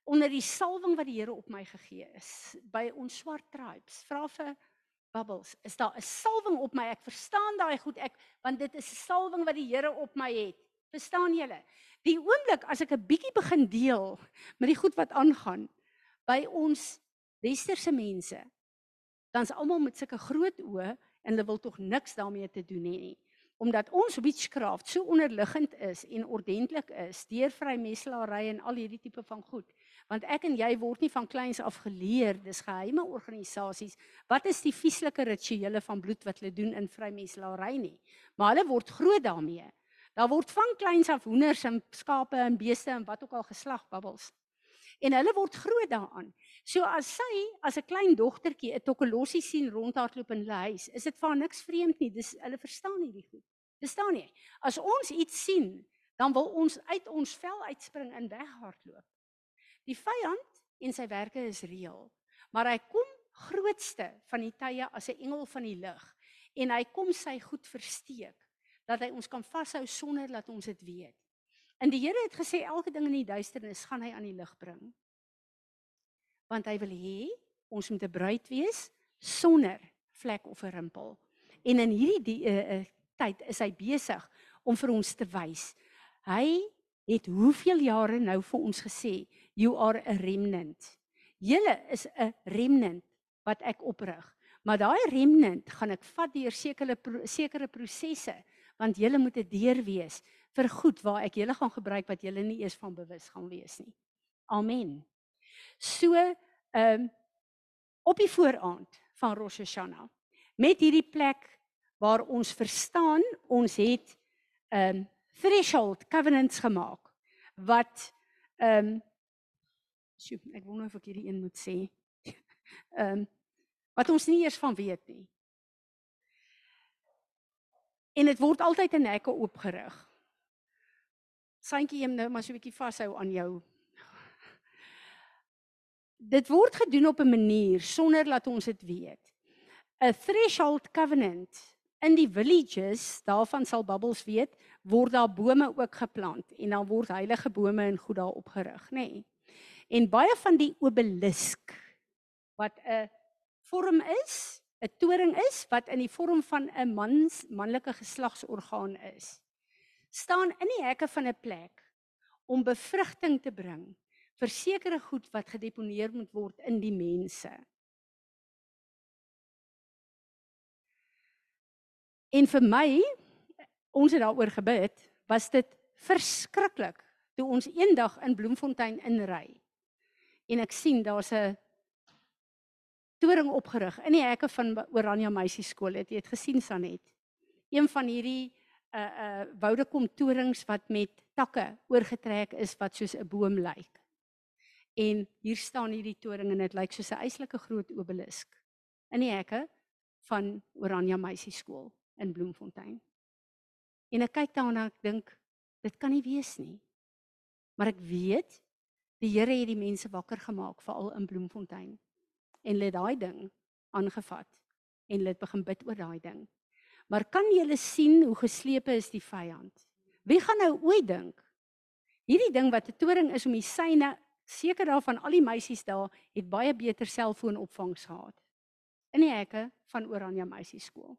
onder die salwing wat die Here op my gegee is by ons swart tribes, vra vir Bubbles, is daar 'n salwing op my? Ek verstaan daai goed ek want dit is 'n salwing wat die Here op my het. Verstaan julle? Die oomblik as ek 'n bietjie begin deel met die goed wat aangaan by ons westerse mense, dan's almal met sulke groot oë en hulle wil tog niks daarmee te doen hê nie. Omdat ons witchcraft so onderliggend is en ordentlik is deur vrymesselary en al hierdie tipe van goed. Want ek en jy word nie van kleins af geleer, dis geheime organisasies. Wat is die vieslike rituele van bloed wat hulle doen in vrymesselary nie? Maar hulle word groot daarmee. Daar word van kleins af hoenders en skape en beeste en wat ook al geslag babbels. En hulle word groot daaraan. So as sy as 'n klein dogtertjie 'n tokkelossie sien rondhardloop in hulle huis, is dit vir haar niks vreemd nie. Dis hulle verstaan nie die goed. Verstaan jy? As ons iets sien, dan wil ons uit ons vel uitspring en weghardloop. Die vyand en sy werke is reël, maar hy kom grootste van die tye as 'n engel van die lig en hy kom sy goed versteek dat hy ons kan vashou sonder dat ons dit weet. En die Here het gesê elke ding in die duisternis gaan hy aan die lig bring. Want hy wil hê ons moet 'n bruid wees sonder vlek of 'n rimpel. En in hierdie die, uh, uh, tyd is hy besig om vir ons te wys. Hy het hoeveel jare nou vir ons gesê, you are a remnant. Julle is 'n remnant wat ek oprig. Maar daai remnant gaan ek vat deur sekere sekere prosesse want julle moet 'n deur wees vir goed waar ek julle gaan gebruik wat julle nie eers van bewus gaan wees nie. Amen. So, ehm um, op die vooraand van Rosh Hashanah met hierdie plek waar ons verstaan ons het ehm um, threshold covenants gemaak wat ehm um, sjoe, ek wonder of ek hierdie een moet sê. Ehm um, wat ons nie eers van weet nie. En dit word altyd in hekke oopgerig. Santjie, jy moet nou maar so 'n bietjie vashou aan jou. Dit word gedoen op 'n manier sonder dat ons dit weet. 'n Threshold covenant in die villages, daarvan sal Bubbles weet, word daar bome ook geplant en dan word heilige bome en goed daar opgerig, nê. Nee. En baie van die obelisk wat 'n vorm is, 'n toring is wat in die vorm van 'n mans manlike geslagsorgaan is. staan in die hekke van 'n plek om bevrugting te bring vir sekere goed wat gedeponeer moet word in die mense. En vir my ons het daaroor gebid, was dit verskriklik toe ons eendag in Bloemfontein inry. En ek sien daar's 'n toring opgerig in die hekke van Oranje Meisie skool. Het jy dit gesien Sanet? Een van hierdie uh uh woudekom torings wat met takke oorgetrek is wat soos 'n boom lyk. En hier staan hierdie toring en dit lyk soos 'n eislike groot obelisk in die hekke van Oranje Meisie skool in Bloemfontein. En ek kyk daarna en ek dink dit kan nie wees nie. Maar ek weet die Here het die mense wakker gemaak veral in Bloemfontein en let daai ding aangevat en let begin bid oor daai ding. Maar kan julle sien hoe geslepe is die vyand? Wie gaan nou ooit dink hierdie ding wat 'n toring is om die syne seker daarvan al die meisies daar het baie beter selfoonopvangs gehad in die hekke van Oranje meisieskool.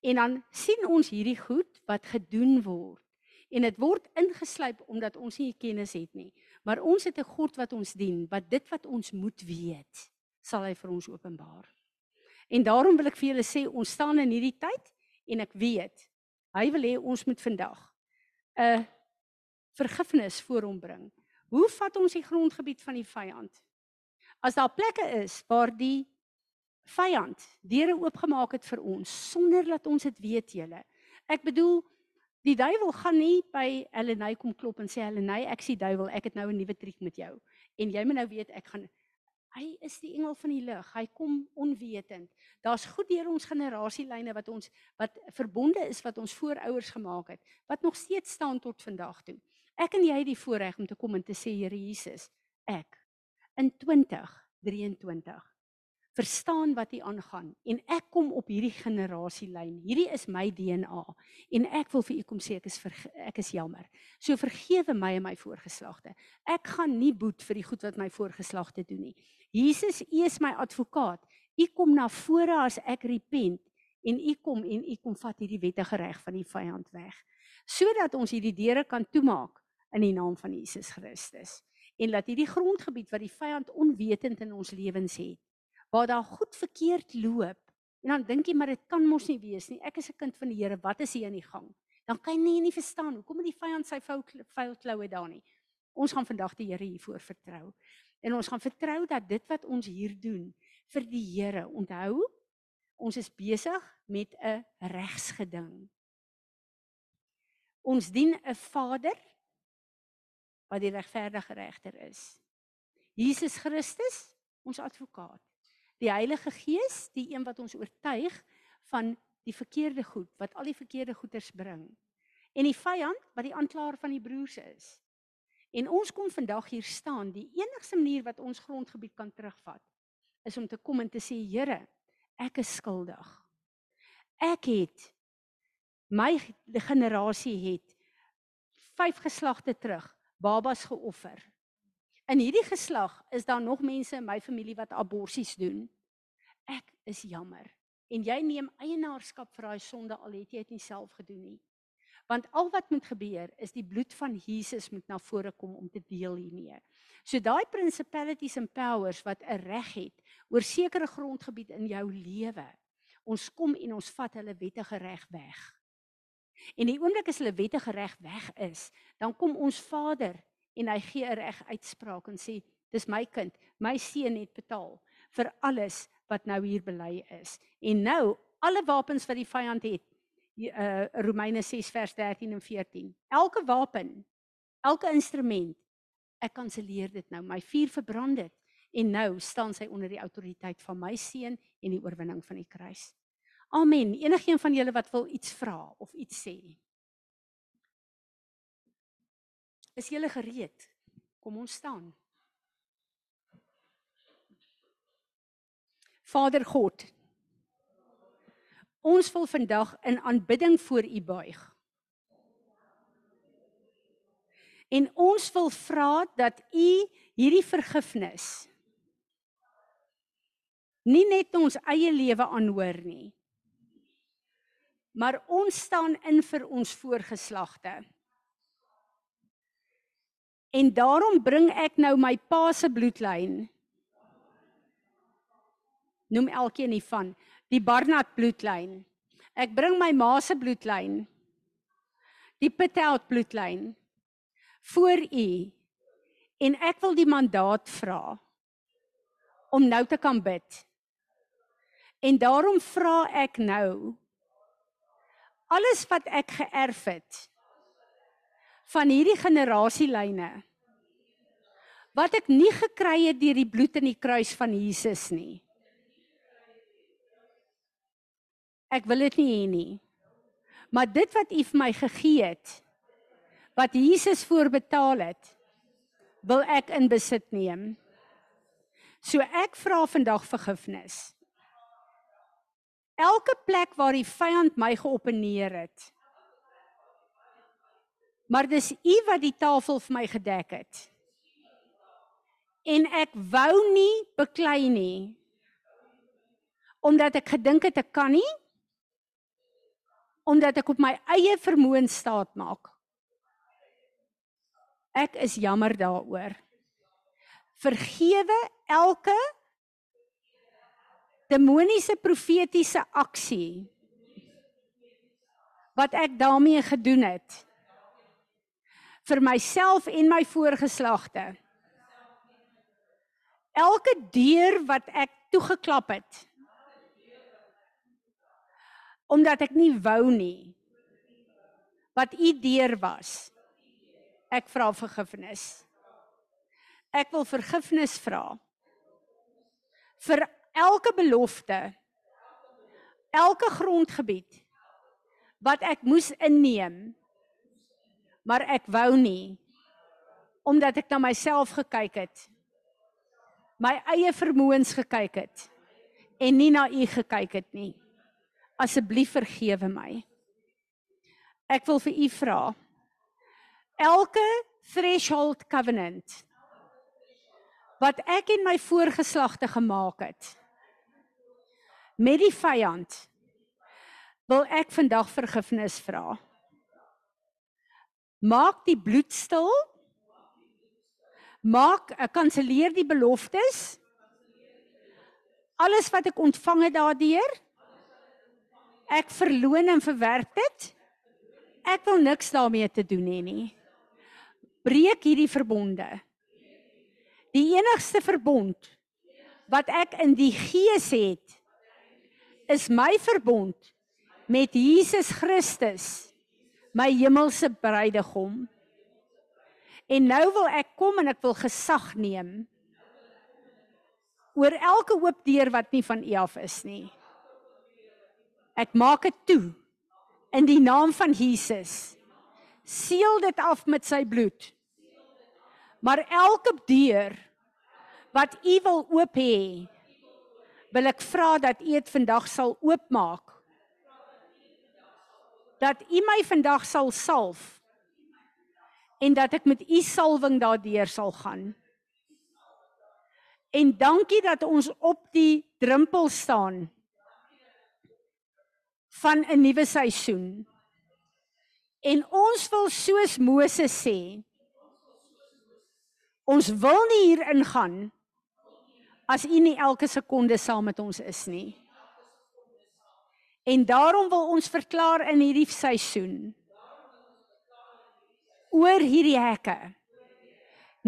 En dan sien ons hierdie goed wat gedoen word en dit word ingeslyp omdat ons nie kennis het nie. Maar ons het 'n God wat ons dien, wat dit wat ons moet weet sal hy vir ons openbaar. En daarom wil ek vir julle sê ons staan in hierdie tyd en ek weet hy wil hê ons moet vandag 'n vergifnis voor hom bring. Hoe vat ons die grondgebied van die vyand? As daar plekke is waar die vyand deure oopgemaak het vir ons sonder dat ons dit weet julle. Ek bedoel die duiwel gaan nie by Helleny kom klop en sê Helleny ek sien duiwel ek het nou 'n nuwe triek met jou en jy moet nou weet ek gaan Hy is die engel van die lig. Hy kom onwetend. Daar's goed deur ons generasielyne wat ons wat verbonde is wat ons voorouers gemaak het, wat nog steeds staan tot vandag toe. Ek en jy het die voorreg om te kom en te sê Here Jesus, ek in 2023 verstaan wat hier aangaan en ek kom op hierdie generasielyn. Hierdie is my DNA en ek wil vir u kom sê ek is ek is jammer. So vergewe my en my voorgeslagte. Ek gaan nie boet vir die goed wat my voorgeslagte doen nie. Jesus, u is my advokaat. U kom na vore as ek repent en u kom en u kom vat hierdie wettige reg van die vyand weg sodat ons hierdie deure kan toemaak in die naam van Jesus Christus en laat hierdie grondgebied wat die vyand onwetend in ons lewens het waar daar goed verkeerd loop en dan dink jy maar dit kan mos nie wees nie. Ek is 'n kind van die Here. Wat is hier aan die gang? Dan kan jy nie, nie verstaan hoekom het die vyand sy vuil kloue daar nie. Ons gaan vandag die Here hiervoor vertrou. En ons gaan vertrou dat dit wat ons hier doen vir die Here onthou ons is besig met 'n regsgeding. Ons dien 'n Vader wat die regverdige regter is. Jesus Christus, ons advokaat. Die Heilige Gees, die een wat ons oortuig van die verkeerde goed, wat al die verkeerde goeders bring. En die vyand wat die aanklaer van die broers is. En ons kom vandag hier staan, die enigste manier wat ons grondgebied kan terugvat, is om te kom en te sê, Here, ek is skuldig. Ek het my generasie het vyf geslagte terug babas geoffer. In hierdie geslag is daar nog mense in my familie wat aborsies doen. Ek is jammer. En jy neem eienaarskap vir daai sonde al het jy dit nie self gedoen nie. Want al wat moet gebeur is die bloed van Jesus moet na vore kom om te deel hiermee. So daai principalities and powers wat 'n reg het oor sekere grondgebied in jou lewe. Ons kom en ons vat hulle wettige reg weg. En die oomblik as hulle wettige reg weg is, dan kom ons Vader en hy gee 'n reg uitspraak en sê, dis my kind, my seun het betaal vir alles wat nou hier bely is. En nou alle wapens wat die vyand het, uh Romeine 6 vers 13 en 14. Elke wapen, elke instrument, ek kanselleer dit nou. My vuur verbrand dit en nou staan sy onder die autoriteit van my seun en die oorwinning van die kruis. Amen. Enigeen van julle wat wil iets vra of iets sê? Is julle gereed? Kom ons staan. Vader God. Ons wil vandag in aanbidding voor U buig. En ons wil vra dat U hierdie vergifnis nie net ons eie lewe aanhoor nie, maar ons staan in vir ons voorgeslagte. En daarom bring ek nou my pa se bloedlyn. Noem elkeen hiervan die Barnard bloedlyn. Ek bring my ma se bloedlyn. Die Patel bloedlyn voor u en ek wil die mandaat vra om nou te kan bid. En daarom vra ek nou alles wat ek geërf het van hierdie generasielyne wat ek nie gekry het deur die bloed in die kruis van Jesus nie. Ek wil dit nie hê nie. Maar dit wat U vir my gegee het, wat Jesus voorbetaal het, wil ek in besit neem. So ek vra vandag vergifnis elke plek waar die vyand my geopeneer het. Maar dis u wat die tafel vir my gedek het. En ek wou nie beklei nie. Omdat ek gedink het ek kan nie. Omdat ek op my eie vermoë staat maak. Ek is jammer daaroor. Vergewe elke demoniese profetiese aksie wat ek daarmee gedoen het vir myself en my voorgeslagte. Elke deur wat ek toegeklap het omdat ek nie wou nie wat u deur was ek vra vergifnis. Ek wil vergifnis vra vir elke belofte elke grondgebied wat ek moes inneem maar ek wou nie omdat ek na myself gekyk het my eie vermoëns gekyk het en nie na u gekyk het nie. Asseblief vergewe my. Ek wil vir u vra. Elke threshold covenant wat ek en my voorgeslagte gemaak het met die vyand wil ek vandag vergifnis vra. Maak die bloed stil. Maak, ek kanselleer die beloftes. Alles wat ek ontvang het daardeur. Ek verloon en verwerp dit. Ek wil niks daarmee te doen hê nie. Breek hierdie verbonde. Die enigste verbond wat ek in die gees het is my verbond met Jesus Christus my hemelse bruidegom. En nou wil ek kom en ek wil gesag neem oor elke oop deur wat nie van U af is nie. Ek maak dit toe in die naam van Jesus. Seël dit af met sy bloed. Maar elke deur wat U wil oop hê, wil ek vra dat U dit vandag sal oopmaak dat U my vandag sal salf en dat ek met U salwing daardeur sal gaan. En dankie dat ons op die drempel staan van 'n nuwe seisoen. En ons wil soos Moses sê, ons wil nie hier ingaan as U nie elke sekonde saam met ons is nie. En daarom wil ons verklaar in hierdie seisoen oor hierdie hekke.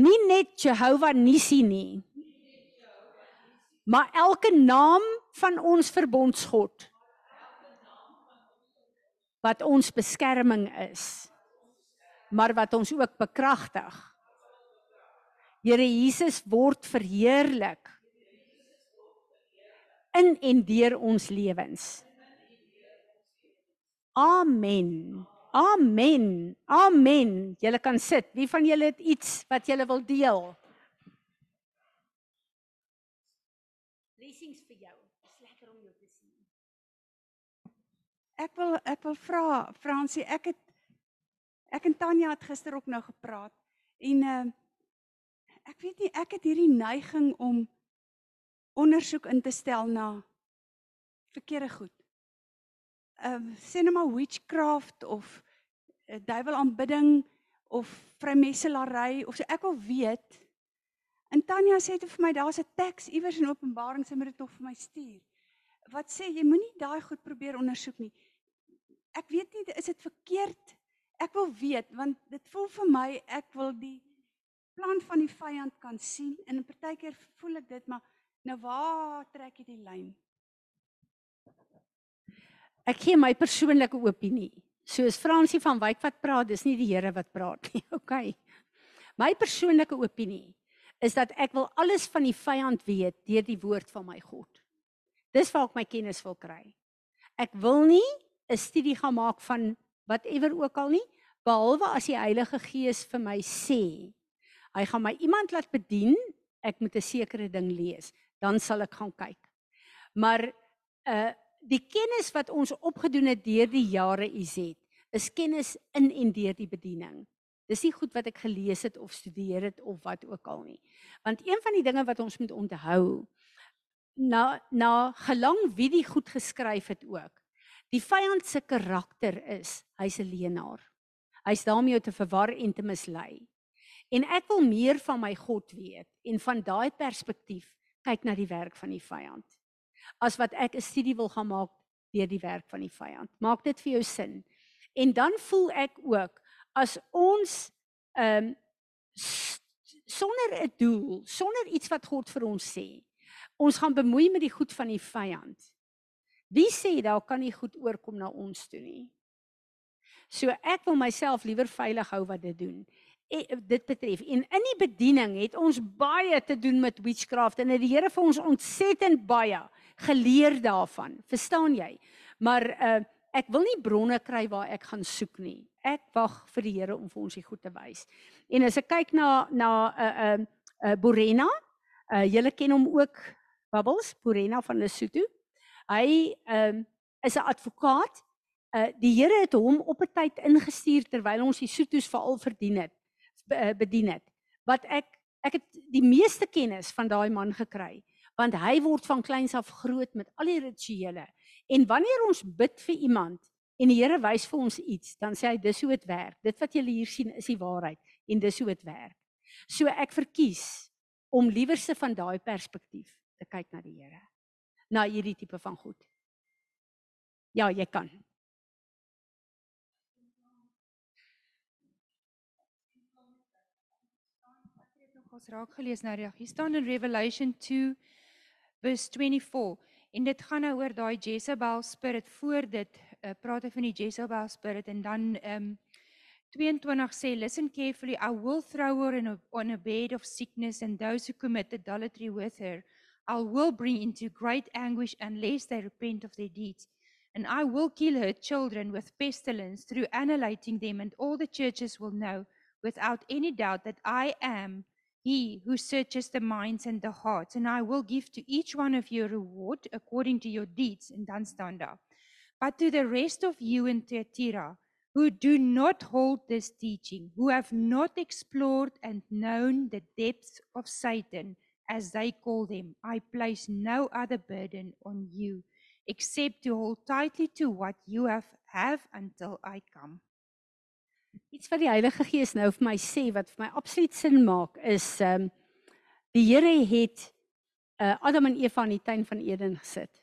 Nie net Jehovah Nissi nie. Maar elke naam van ons verbondsgod wat ons beskerming is, maar wat ons ook bekragtig. Here Jesus word verheerlik in en deur ons lewens. Amen. Amen. Amen. Julle kan sit. Wie van julle het iets wat julle wil deel? Blessings vir jou. Dis lekker om jou te sien. Ek wil ek wil vra Fransie, ek het ek en Tanya het gister ook nou gepraat en uh ek weet nie ek het hierdie neiging om ondersoek in te stel na verkeerde goed ehm uh, sê net maar witchcraft of uh, duiwel aanbidding of vrymeselary of so ek wil weet. En Tanya sê dit vir my daar's 'n teks iewers in Openbaring sy moet dit nog vir my stuur. Wat sê jy moenie daai goed probeer ondersoek nie. Ek weet nie is dit verkeerd. Ek wil weet want dit voel vir my ek wil die plan van die vyand kan sien en in partykeer voel ek dit maar nou waar trek jy die lyn? Ek gee my persoonlike opinie. Soos Fransie van Wyk wat praat, dis nie die Here wat praat nie. Okay. My persoonlike opinie is dat ek wil alles van die vyand weet deur die woord van my God. Dis waar ek my kennis wil kry. Ek wil nie 'n studie gaan maak van whatever ook al nie, behalwe as die Heilige Gees vir my sê, hy gaan my iemand laat bedien, ek moet 'n sekere ding lees, dan sal ek gaan kyk. Maar uh die kennis wat ons opgedoen het deur die jare is het, is kennis in en deur die bediening. Dis nie goed wat ek gelees het of studeer het of wat ook al nie. Want een van die dinge wat ons moet onthou na na gelang wie die goed geskryf het ook. Die vyand se karakter is hy's 'n leienaar. Hy's daarmee om te verwar en te mislei. En ek wil meer van my God weet en van daai perspektief kyk na die werk van die vyand as wat ek 'n studie wil gaan maak deur die werk van die vyand. Maak dit vir jou sin. En dan voel ek ook as ons ehm um, sonder 'n doel, sonder iets wat God vir ons sê, ons gaan bemoei met die goed van die vyand. Wie sê daar kan nie goed oorkom na ons toe nie? So ek wil myself liewer veilig hou wat dit doen. En dit betref en in die bediening het ons baie te doen met witchcraft en die Here vir ons ontsettend baie geleer daarvan. Verstaan jy? Maar uh ek wil nie bronne kry waar ek gaan soek nie. Ek wag vir die Here om vir ons die goed te wys. En as ek kyk na na 'n uh, 'n uh, uh, Borena, uh julle ken hom ook Bubbles Purena van Lesotho. Hy um, is 'n advokaat. Uh die Here het hom op 'n tyd ingestuur terwyl ons die Sotos veral verdien het uh, bedien het. Wat ek ek het die meeste kennis van daai man gekry want hy word van kleins af groot met al die rituele. En wanneer ons bid vir iemand en die Here wys vir ons iets, dan sê hy dis hoe dit werk. Dit wat julle hier sien is die waarheid en dis hoe dit werk. So ek verkies om liewerse van daai perspektief te kyk na die Here. Na hierdie tipe van goed. Ja, jy kan. Ons raak gelees nou reg. Hier staan in Revelation 2 vers 24 en dit gaan nou oor daai Jezebel spirit voor dit uh, praat hy van die Jezebel spirit en dan um 22 sê listen carefully I will throw her in a, on a bed of sickness and those who commit adultery with her I will bring into great anguish unless they repent of their deeds. And I will kill her children with pestilence through annihilating them and all the churches will know without any doubt that I am he who searches the minds and the hearts and I will give to each one of you a reward according to your deeds in daar but to the rest of you in Thyatira who do not hold this teaching, who have not explored and known the depths of Satan, as they call them, I place no other burden on you except to hold tightly to what you have, have until I come. Iets wat die Heilige Gees nou vir my sê wat vir my absoluut sin maak is ehm um, die Here het uh, Adam en Eva in die tuin van Eden gesit.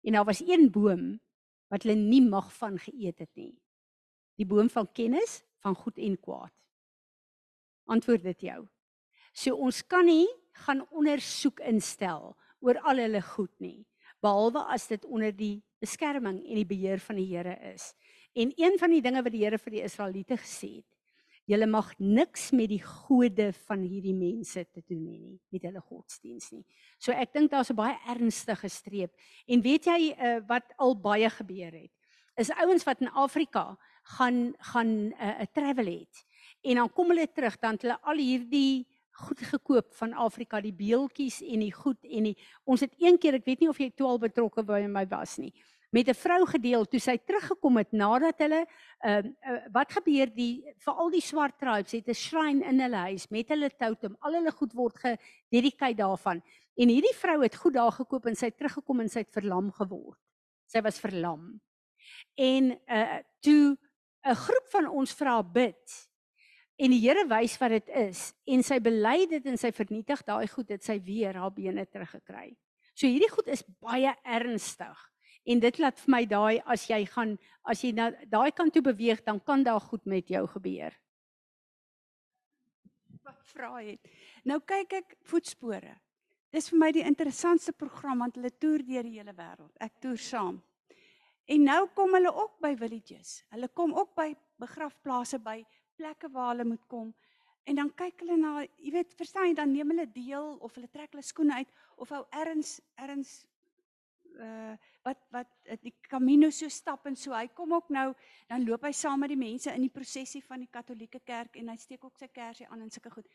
En daar was een boom wat hulle nie mag van geëet het nie die boom van kennis van goed en kwaad. Antwoord dit jou. So ons kan nie gaan ondersoek instel oor al hulle goed nie, behalwe as dit onder die beskerming en die beheer van die Here is. En een van die dinge wat die Here vir die Israeliete gesê het, julle mag niks met die gode van hierdie mense te doen hê nie, met hulle godsdiens nie. So ek dink daar's 'n baie ernstige streep. En weet jy uh, wat al baie gebeur het? Is ouens wat in Afrika gaan gaan 'n uh, travel het. En dan kom hulle terug dan hulle al hierdie goed gekoop van Afrika, die beeltjies en die goed en die ons het een keer, ek weet nie of jy toe al betrokke by my was nie, met 'n vrou gedeel toe sy teruggekom het nadat hulle ehm uh, uh, wat gebeur die veral die swart tribes het 'n shrine in hulle huis met hulle totem, al hulle goed word gededikeer daarvan. En hierdie vrou het goed daar gekoop en sy het teruggekom en sy het verlam geword. Sy was verlam. En uh toe 'n groep van ons vra bid en die Here wys wat dit is en sy bely dit en sy vernietig daai goed dit sy weer haar bene teruggekry. So hierdie goed is baie ernstig en dit laat vir my daai as jy gaan as jy na daai kant toe beweeg dan kan daar goed met jou gebeur. Wat vra het. Nou kyk ek voetspore. Dis vir my die interessantste program want hulle toer deur die hele wêreld. Ek toer saam. En nou kom hulle ook by villages. Hulle kom ook by begrafplase by plekke waar hulle moet kom. En dan kyk hulle na, jy weet, verstaan jy, dan neem hulle deel of hulle trek hulle skoene uit of ou erns erns uh wat wat die Camino so stap en so. Hy kom ook nou, dan loop hy saam met die mense in die prosessie van die Katolieke Kerk en hy steek ook sy kersie aan en sulke goed.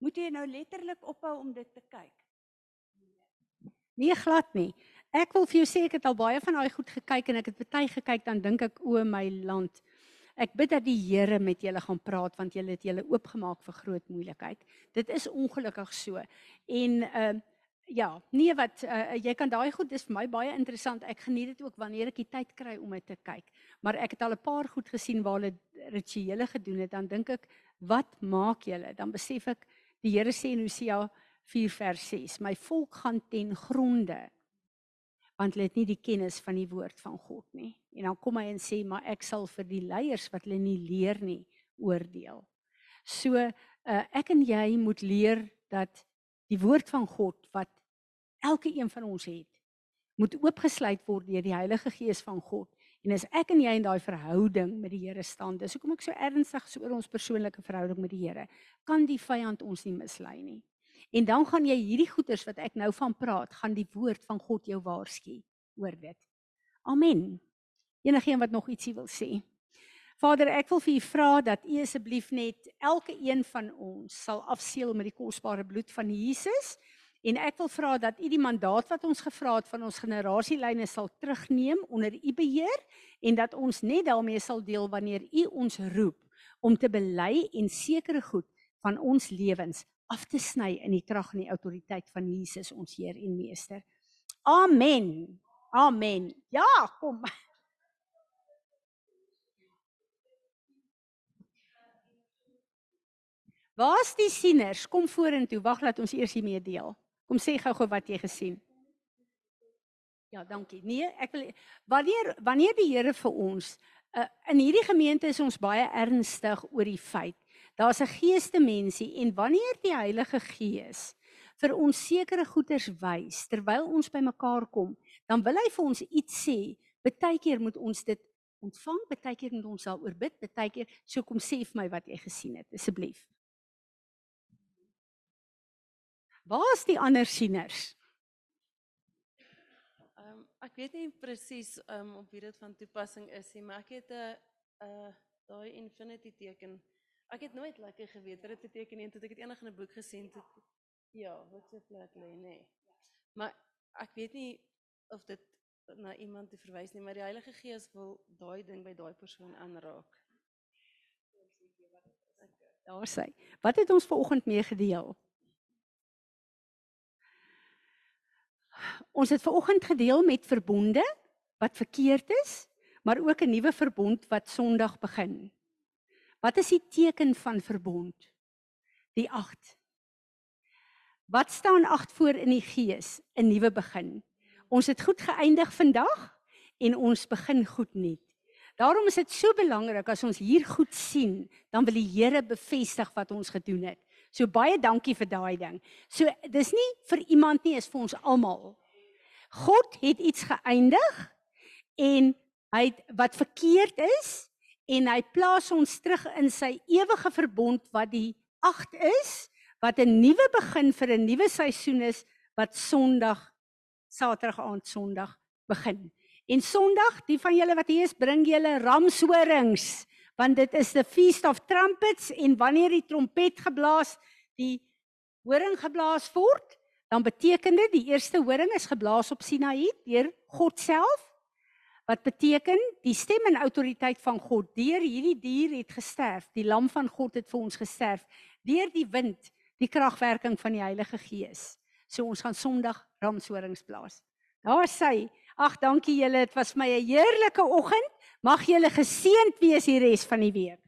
Moet jy nou letterlik ophou om dit te kyk? Nee, glad nie. Ek wil vir jou sê ek het al baie van daai goed gekyk en ek het baie gekyk dan dink ek o my land. Ek bid dat die Here met julle gaan praat want julle het julle oopgemaak vir groot moeilikheid. Dit is ongelukkig so. En ehm uh, ja, nee wat uh, jy kan daai goed dis vir my baie interessant. Ek geniet dit ook wanneer ek die tyd kry om dit te kyk. Maar ek het al 'n paar goed gesien waar hulle rituele gedoen het. Dan dink ek, wat maak julle? Dan besef ek die Here sê in Hosea 4 vers 6, my volk gaan ten gronde want hulle het nie die kennis van die woord van God nie. En dan kom hy en sê, "Maar ek sal vir die leiers wat hulle nie leer nie, oordeel." So, uh, ek en jy moet leer dat die woord van God wat elke een van ons het, moet oopgesluit word deur die Heilige Gees van God. En as ek en jy in daai verhouding met die Here staan, dis hoekom ek so ernstig is oor ons persoonlike verhouding met die Here, kan die vyand ons nie mislei nie. En dan gaan jy hierdie goeders wat ek nou van praat, gaan die woord van God jou waarsku oor dit. Amen. Enige een wat nog ietsie wil sê? Vader, ek wil vir u vra dat u asseblief net elke een van ons sal afseël met die kosbare bloed van Jesus En ek wil vra dat u die mandaat wat ons gevra het van ons generasielyne sal terugneem onder u beheer en dat ons net daarmee sal deel wanneer u ons roep om te bely en sekere goed van ons lewens af te sny in die krag en die autoriteit van Jesus ons Heer en Meester. Amen. Amen. Ja, kom. Waar's die sieners? Kom vorentoe. Wag, laat ons eers hiermee deel. Kom sê gou-gou wat jy gesien. Ja, dankie. Nee, ek wil wanneer wanneer die Here vir ons uh, in hierdie gemeente is ons baie ernstig oor die feit daar's 'n geeste mensie en wanneer die Heilige Gees vir ons sekere goeders wys terwyl ons bymekaar kom, dan wil hy vir ons iets sê. Partykeer moet ons dit ontvang, partykeer moet ons daaroor bid, partykeer so kom sê vir my wat jy gesien het asseblief. Waar is die ander sieners? Ehm um, ek weet nie presies ehm um, op wie dit van toepassing is nie, maar ek het 'n uh daai infinity teken. Ek het nooit lekker geweet wat dit beteken nie, tot ek dit eendag in 'n boek gesien het. Ja, wat se plek lê, nê. Maar ek weet nie of dit na iemand te verwys nie, maar die Heilige Gees wil daai ding by daai persoon aanraak. Daar sê. Wat het ons ver oggend mee Ons het ver oggend gedeel met verbonde wat verkeerd is, maar ook 'n nuwe verbond wat Sondag begin. Wat is die teken van verbond? Die 8. Wat staan 8 voor in die gees? 'n Nuwe begin. Ons het goed geëindig vandag en ons begin goed nuut. Daarom is dit so belangrik as ons hier goed sien, dan wil die Here bevestig wat ons gedoen het. So baie dankie vir daai ding. So dis nie vir iemand nie, is vir ons almal. God het iets geëindig en hy het wat verkeerd is en hy plaas ons terug in sy ewige verbond wat die 8 is wat 'n nuwe begin vir 'n nuwe seisoen is wat Sondag Saterdag aand Sondag begin. En Sondag, die van julle wat hier is, bring julle ramshorings want dit is the feast of trumpets en wanneer die trompet geblaas, die horing geblaas word, dan beteken dit die eerste horing is geblaas op Sinaï deur God self wat beteken die stem en autoriteit van God deur hierdie dier het gesterf. Die lam van God het vir ons gesterf deur die wind die kragwerking van die Heilige Gees. So ons gaan Sondag ramshorings blaas. Daar sê ag dankie julle dit was my 'n heerlike oggend mag julle geseënd wees die res van die week